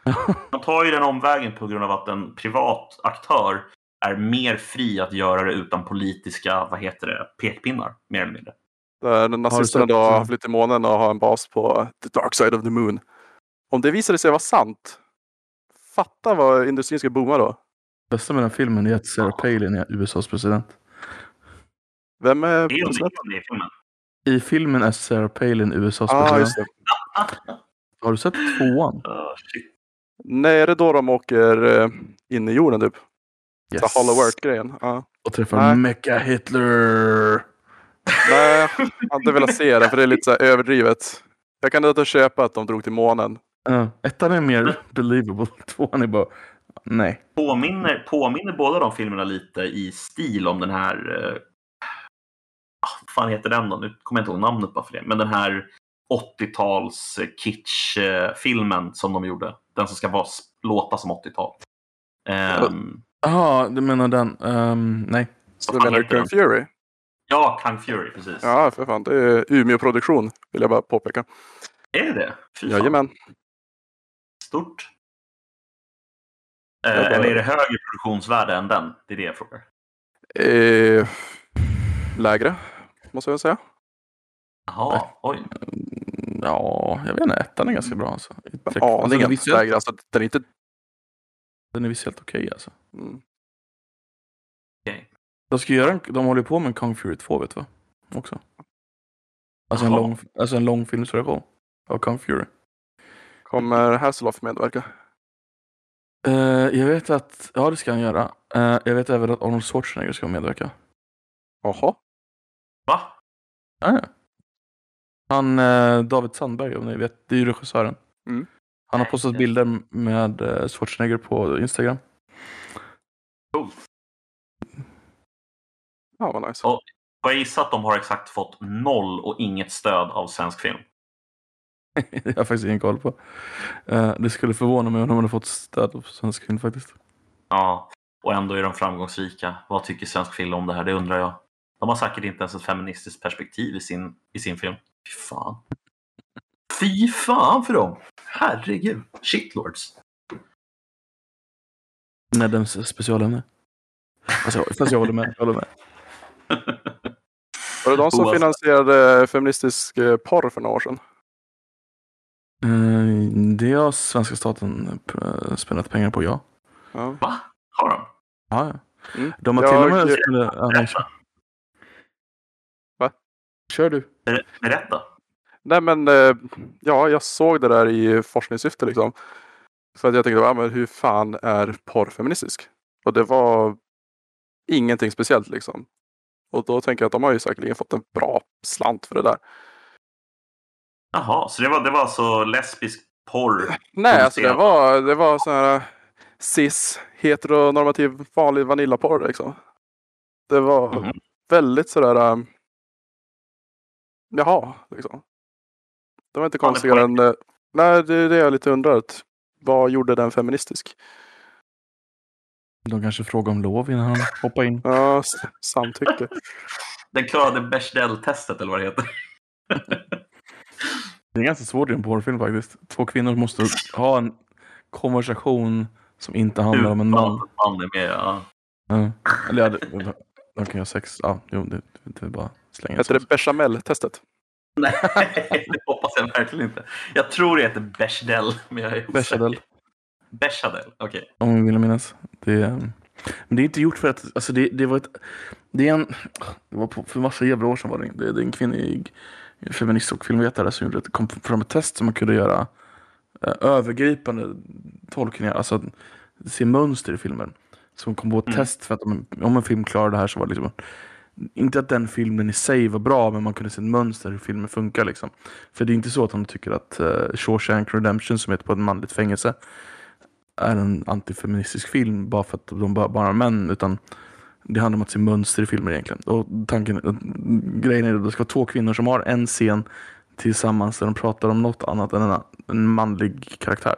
Man tar ju den omvägen på grund av att en privat aktör är mer fri att göra det utan politiska, vad heter det, pekpinnar, mer eller mindre. Där nazisterna då har flytt till månen och har en bas på the dark side of the moon. Om det visade sig vara sant. Fatta vad industrin ska booma då. bästa med den filmen är att Sarah Palin är USAs president. Vem är är president? det i filmen. I filmen är Sarah Palin USAs Ah, president. Har du sett tvåan? Oh, shit. Nej, är det då de åker eh, in i jorden typ? Yes. Så Hollow Earth-grejen. Ja. Och träffar Nej. Mecha Hitler. Nej, jag inte velat se det för det är lite så här överdrivet. Jag kan inte köpa att de drog till månen. Ja, ettan är mer believable. Tvåan är bara... Nej. Påminner, påminner båda de filmerna lite i stil om den här... Vad fan heter den då? Nu kommer jag inte ihåg namnet bara för det. Men den här 80-tals kitsch-filmen som de gjorde. Den som ska vara, låta som 80-tal. Ehm, Jaha, du menar den? Ehm, nej. Du menar? Kung Fury? Ja, Kung Fury, precis. Ja, för fan. Det är Umeå-produktion, vill jag bara påpeka. Är det det? Fy fan. Jajamän. Stort. Eh, bara- Eller är det högre produktionsvärde än den? Det är det jag frågar. Eh, lägre, måste jag säga. Jaha, oj. Mm, Ja, jag vet inte. Ettan är ganska bra alltså. Text- alltså, den, är Aningen visuellt, lägre. Alltså, den är inte... den är visuellt okej alltså. Mm. De ska göra en, de håller på med en Kung Fury 2 vet du va? Också. Alltså en lång, alltså en lång filmsversion av Kung Fury. Kommer Hasselhoff medverka? Eh, jag vet att, ja det ska han göra. Eh, jag vet även att Arnold Schwarzenegger ska medverka. Jaha. Va? Ja. Han, eh, David Sandberg om ni vet, det är ju regissören. Mm. Han har postat bilder med eh, Schwarzenegger på Instagram. Ja, vad nice. Får jag gissa att de har exakt fått noll och inget stöd av svensk film? det har jag faktiskt ingen koll på. Eh, det skulle förvåna mig om de hade fått stöd av svensk film faktiskt. Ja, och ändå är de framgångsrika. Vad tycker svensk film om det här? Det undrar jag. De har säkert inte ens ett feministiskt perspektiv i sin, i sin film. Fy fan. Fy fan för dem! Herregud. Shitlords. Nedems specialämne. Jag, fast jag håller med. Jag håller med. Var det de som finansierade feministisk eh, porr för några år sedan? Eh, det har svenska staten eh, spenderat pengar på, ja. Ja. Va? Har de? Ja, ja. Mm. De har till och med... Jag- Kör du. Ber- Berätta. Nej men, eh, ja, jag såg det där i forskningssyfte liksom. För att jag tänkte, ja, men hur fan är porr feministisk? Och det var ingenting speciellt liksom. Och då tänker jag att de har ju säkerligen fått en bra slant för det där. Jaha, så det var, det var alltså lesbisk porr? Nej, alltså det var, det var sån här cis, heteronormativ, vanlig vanillaporr liksom. Det var Mhm. väldigt sådär, um, jaha, liksom. Det var inte konstigare än, eh, nej det är det jag lite undrar. Vad gjorde den feministisk? De kanske frågar om lov innan han hoppar in. Ja, samtycke. Den klarade Bechdel-testet eller vad det heter. Det är ganska svårt i en porrfilm faktiskt. Två kvinnor måste ha en konversation som inte handlar om en man. Man är med, ja. Ja. Eller de kan göra sex. Ja, jo, det, det är bara slänga Heter det bechamel-testet? Nej, det hoppas jag verkligen inte. Jag tror det heter Bechdel. Men jag är osäker. Bechdel. Bechdel, okej. Om jag vill minnas. Det, är- men det är inte gjort för att, alltså det, det var ett, det är en, det var på, för massa jävla år sedan var det, det, det är en kvinnlig feminist och filmvetare som gjorde kom fram ett test som man kunde göra eh, övergripande tolkningar, alltså se mönster i filmen. Som kom på ett Mm. test för att om, om en film klarar det här så var det liksom inte att den filmen i sig var bra, men man kunde se ett mönster hur filmen funkar. Liksom. För det är inte så att de tycker att uh, Shawshank Redemption, som heter på ett manligt fängelse, är en antifeministisk film bara för att de bara, bara är män. Utan det handlar om att se mönster i filmer egentligen. Och tanken, och grejen är att det ska vara två kvinnor som har en scen tillsammans där de pratar om något annat än en, en manlig karaktär.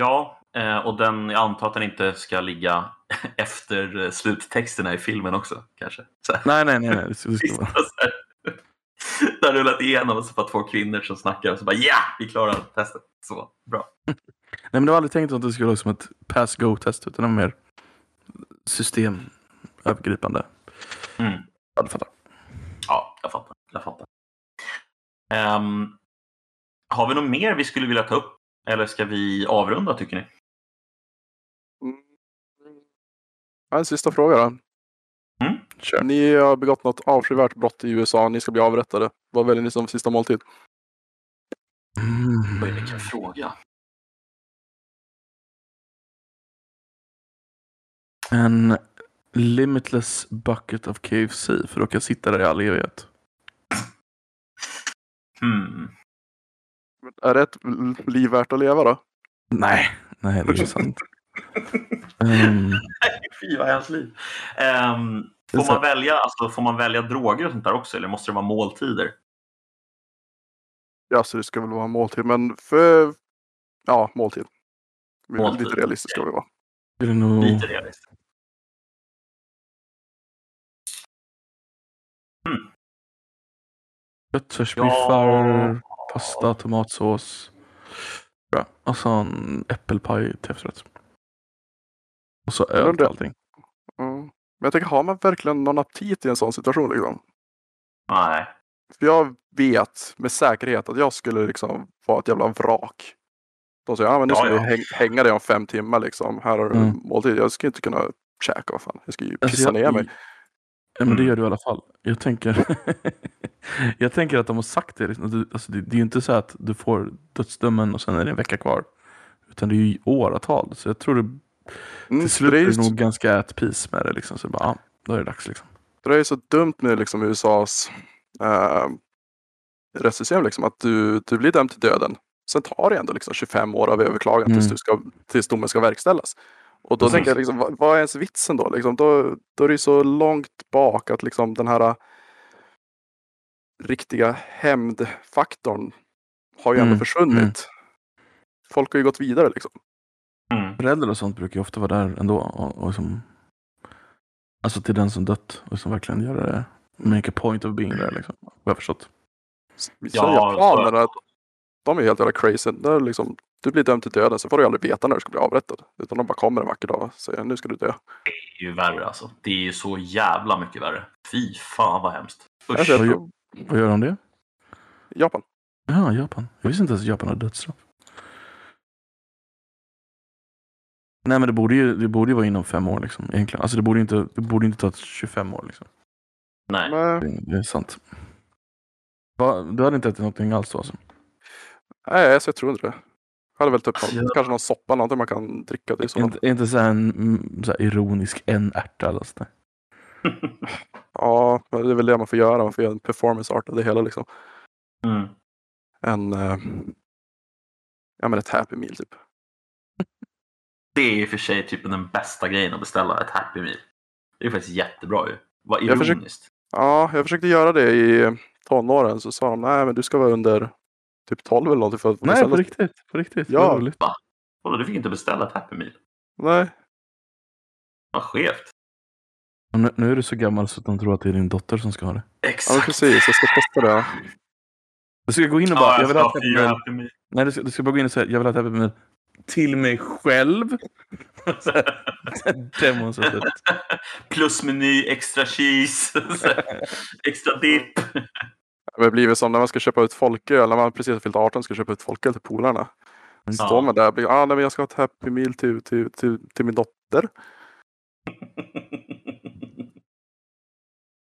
Ja, eh, och den, jag antar att den inte ska ligga efter eh, sluttexterna i filmen också, kanske. Här. Nej, nej, nej. nej. Det ska, det ska vara. Det har rullat igenom och så bara två kvinnor som snackar och så bara ja, vi klarar testet. Så, bra. Nej, men det var aldrig tänkt att det skulle vara som ett pass-go-test, utan det var mer systemövergripande. Mm. Ja, du fattar. Ja, jag fattar. Jag fattar. Ehm, har vi något mer vi skulle vilja ta upp? Eller ska vi avrunda tycker ni? Mm. Ja, en sista fråga då. Kör. Ni har begått något avskyvärt brott i USA. Ni ska bli avrättade. Vad väljer ni som sista måltid? Mm. Oj, vilken fråga. En limitless bucket of KFC för då kan jag sitta där i all evighet. Hmm. Är det ett liv värt att leva då? Nej, nej det är sant. um, Fy vad hemskt liv. Ehm, är får, man välja, alltså, får man välja droger och sånt där också eller måste det vara måltider? Ja, så det ska väl vara måltid. Men för... Ja, måltid. Måltid, Lite realistiska ska vi vara. är det nog Lite realistiskt. köttfärsbiffar, pasta, tomatsås. Bra. Och så en äppelpaj till efterrätt. Och så öl till allting. Mm. Men jag tänker, har man verkligen någon aptit i en sån situation liksom? Nej. För jag vet med säkerhet att jag skulle liksom vara ett jävla vrak. De säger, ja men nu ska Ja, vi ja. häng, hänga dig om fem timmar liksom. Här har du Mm. måltid. Jag ska inte kunna käka, vad fan. Jag ska ju Alltså, pissa ner jag- mig. Ja, men det Mm. gör du i alla fall. Jag tänker, jag tänker att de har sagt det. liksom. Alltså, det, det är ju inte så att du får dödsdömen och sen är det en vecka kvar. Utan det är ju åratal. Så jag tror det, Mm, till slut det, är är just, det nog ganska at peace med det. Liksom. Så bara, ja, då är det dags. Liksom. det är så dumt med liksom USAs äh, rättssystem. Liksom, att du, du blir dömd till döden. Sen tar det ändå liksom 25 år av överklagan tills, Mm. du ska, tills domen ska verkställas. Och då Precis. tänker jag, liksom, vad, vad är ens vitsen då? Liksom, då? Då är det ju så långt bak att liksom, den här äh, riktiga hämndfaktorn har ju ändå Mm, försvunnit. mm. Folk har ju gått vidare liksom. Mm. Föräldrar och sånt brukar ju ofta vara där ändå. Och, och som, alltså till den som dött och som verkligen gör det. Make a point of being there. Liksom. Vad jag förstått. Så Ja, japanerna, de är helt jävla crazy. Det är liksom, du blir dömd till döden, så får du aldrig veta när du ska bli avrättad. Utan de bara kommer en vacker dag och säger nu ska du dö. Det är ju värre alltså. Det är ju så jävla mycket värre. Fy fan vad hemskt. Usch. Vad gör- Vad gör de det? Japan. Ja, Japan. Jag visste inte ens att Japan har dödsstraff. Nej men det borde ju, det borde ju vara inom fem år liksom. Egentligen. Alltså det borde inte, det borde inte ta 25 år liksom. Nej. Men, det är sant. Va, du hade inte ätit någonting alls då alltså? nej, alltså, jag tror inte det. Jag hade väl typ någon, Ja. kanske någon soppa, någonting man kan dricka till. Sådant. inte, inte så här en mm, så här ironisk en ärta eller sånt där? Ja, men det är väl det man får göra. Man får göra en performance art av det hela liksom. Mm. En, eh, ja men ett happy meal typ. Det är och för sig typ den bästa grejen att beställa, ett Happy Meal. Det är faktiskt jättebra ju. Vad Jag försöker- ironiskt. Ja, jag försökte göra det i tonåren så sa de nej men du ska vara under typ 12 eller någonting för att Nej, beställa- på riktigt. På riktigt. Ja. Roligt. Vadå, du fick inte beställa ett Happy Meal? Nej, Vad skevt. Nu, nu är du så gammal så att de tror att det är din dotter som ska ha det. ja, Exakt. precis. Jag ska testa det. Du ska gå in och bara, Ja, jag jag vill ha ett Happy Meal. Nej, du ska, du ska bara gå in och säga, jag vill ha ett Happy Meal till mig själv. Demonstrativt. Plus meny, extra cheese, extra dipp. Det blir väl som när man ska köpa ut folköl. När man precis har fyllt 18 ska köpa ut folköl till polarna. Ja. Står man där och blir ah, nej, men jag ska ha ett happy meal till, till, till, till min dotter.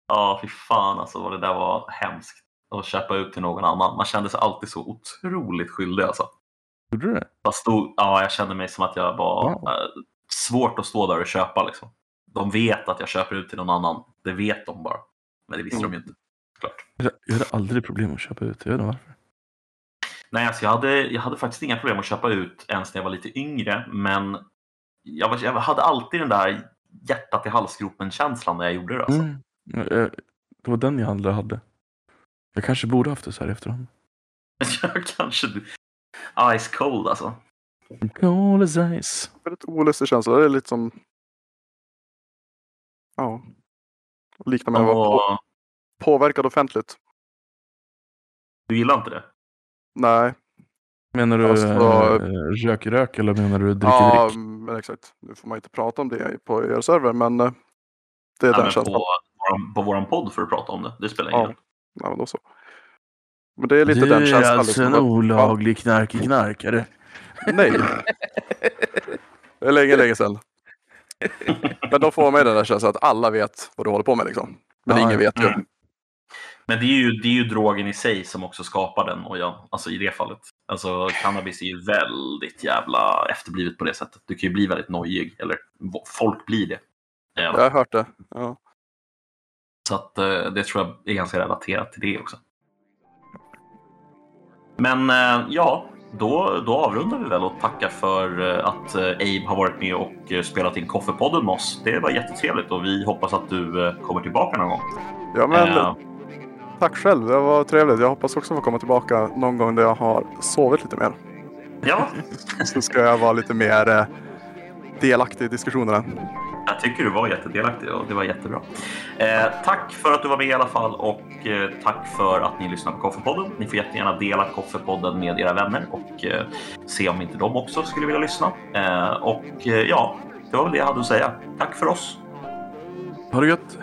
Ja, fy fan alltså vad det där var hemskt. Att köpa ut till någon annan. Man kände sig alltid så otroligt skyldig alltså. Gjorde du det? Jag, stod, ja, jag kände mig som att jag var Wow. eh, svårt att stå där och köpa. Liksom. De vet att jag köper ut till någon annan. Det vet de bara. Men det visste Mm. de ju inte. Klart. Jag hade aldrig problem att köpa ut. Jag vet inte varför. Nej, alltså jag, hade, jag hade faktiskt inga problem att köpa ut ens när jag var lite yngre. Men jag, var, jag hade alltid den där hjärtat i halsgropen-känslan när jag gjorde det. Alltså. Mm. Jag- Det var den jag aldrig hade. Jag kanske borde haft det så här efterhand. Jag kanske... Ice cold alltså. Cold as ice. Väldigt olustig känsla. Det är lite som... Ja. Liknar med att vara på, påverkad offentligt. du gillar inte det? Nej. Menar du Alltså- äh, rök-rök eller menar du Ja, drick-drick? men exakt. Nu får man inte prata om det på er server, men eh, det är Nej, den känslan. på, våran- på våran podd får du prata om det. Det spelar ingen Ja. roll. Ja, men då så. Men det är lite du den är känslan. alltså en liksom. olaglig knarkig knarkare. Nej. Det är länge, länge sedan. Men då får man ju den där känslan att alla vet vad du håller på med liksom. Men Ja, ingen vet ju. Mm. Men det är, ju, det är ju drogen i sig som också skapar den nojan. Alltså i det fallet. Alltså cannabis är ju väldigt jävla efterblivet på det sättet. Du kan ju bli väldigt nojig. Eller folk blir det. Jag har hört det. Ja. Så att, eh, det tror jag är ganska relaterat till det också. Men eh, ja, då, då avrundar vi väl och tackar för eh, att Abe har varit med och spelat in Koffepodden med oss. Det var jättetrevligt och vi hoppas att du kommer tillbaka någon gång. ja, men Eh, tack själv. Det var trevligt. Jag hoppas också få komma tillbaka någon gång där jag har sovit lite mer. ja, Så ska jag vara lite mer eh, delaktig i diskussionerna. Jag tycker du var jättedelaktig och det var jättebra. Eh, tack för att du var med i alla fall och eh, tack för att ni lyssnar på Koffepodden. Ni får jättegärna dela Koffepodden med era vänner och eh, se om inte de också skulle vilja lyssna. Eh, och eh, ja, det var väl det jag hade att säga. Tack för oss. Ha det gött.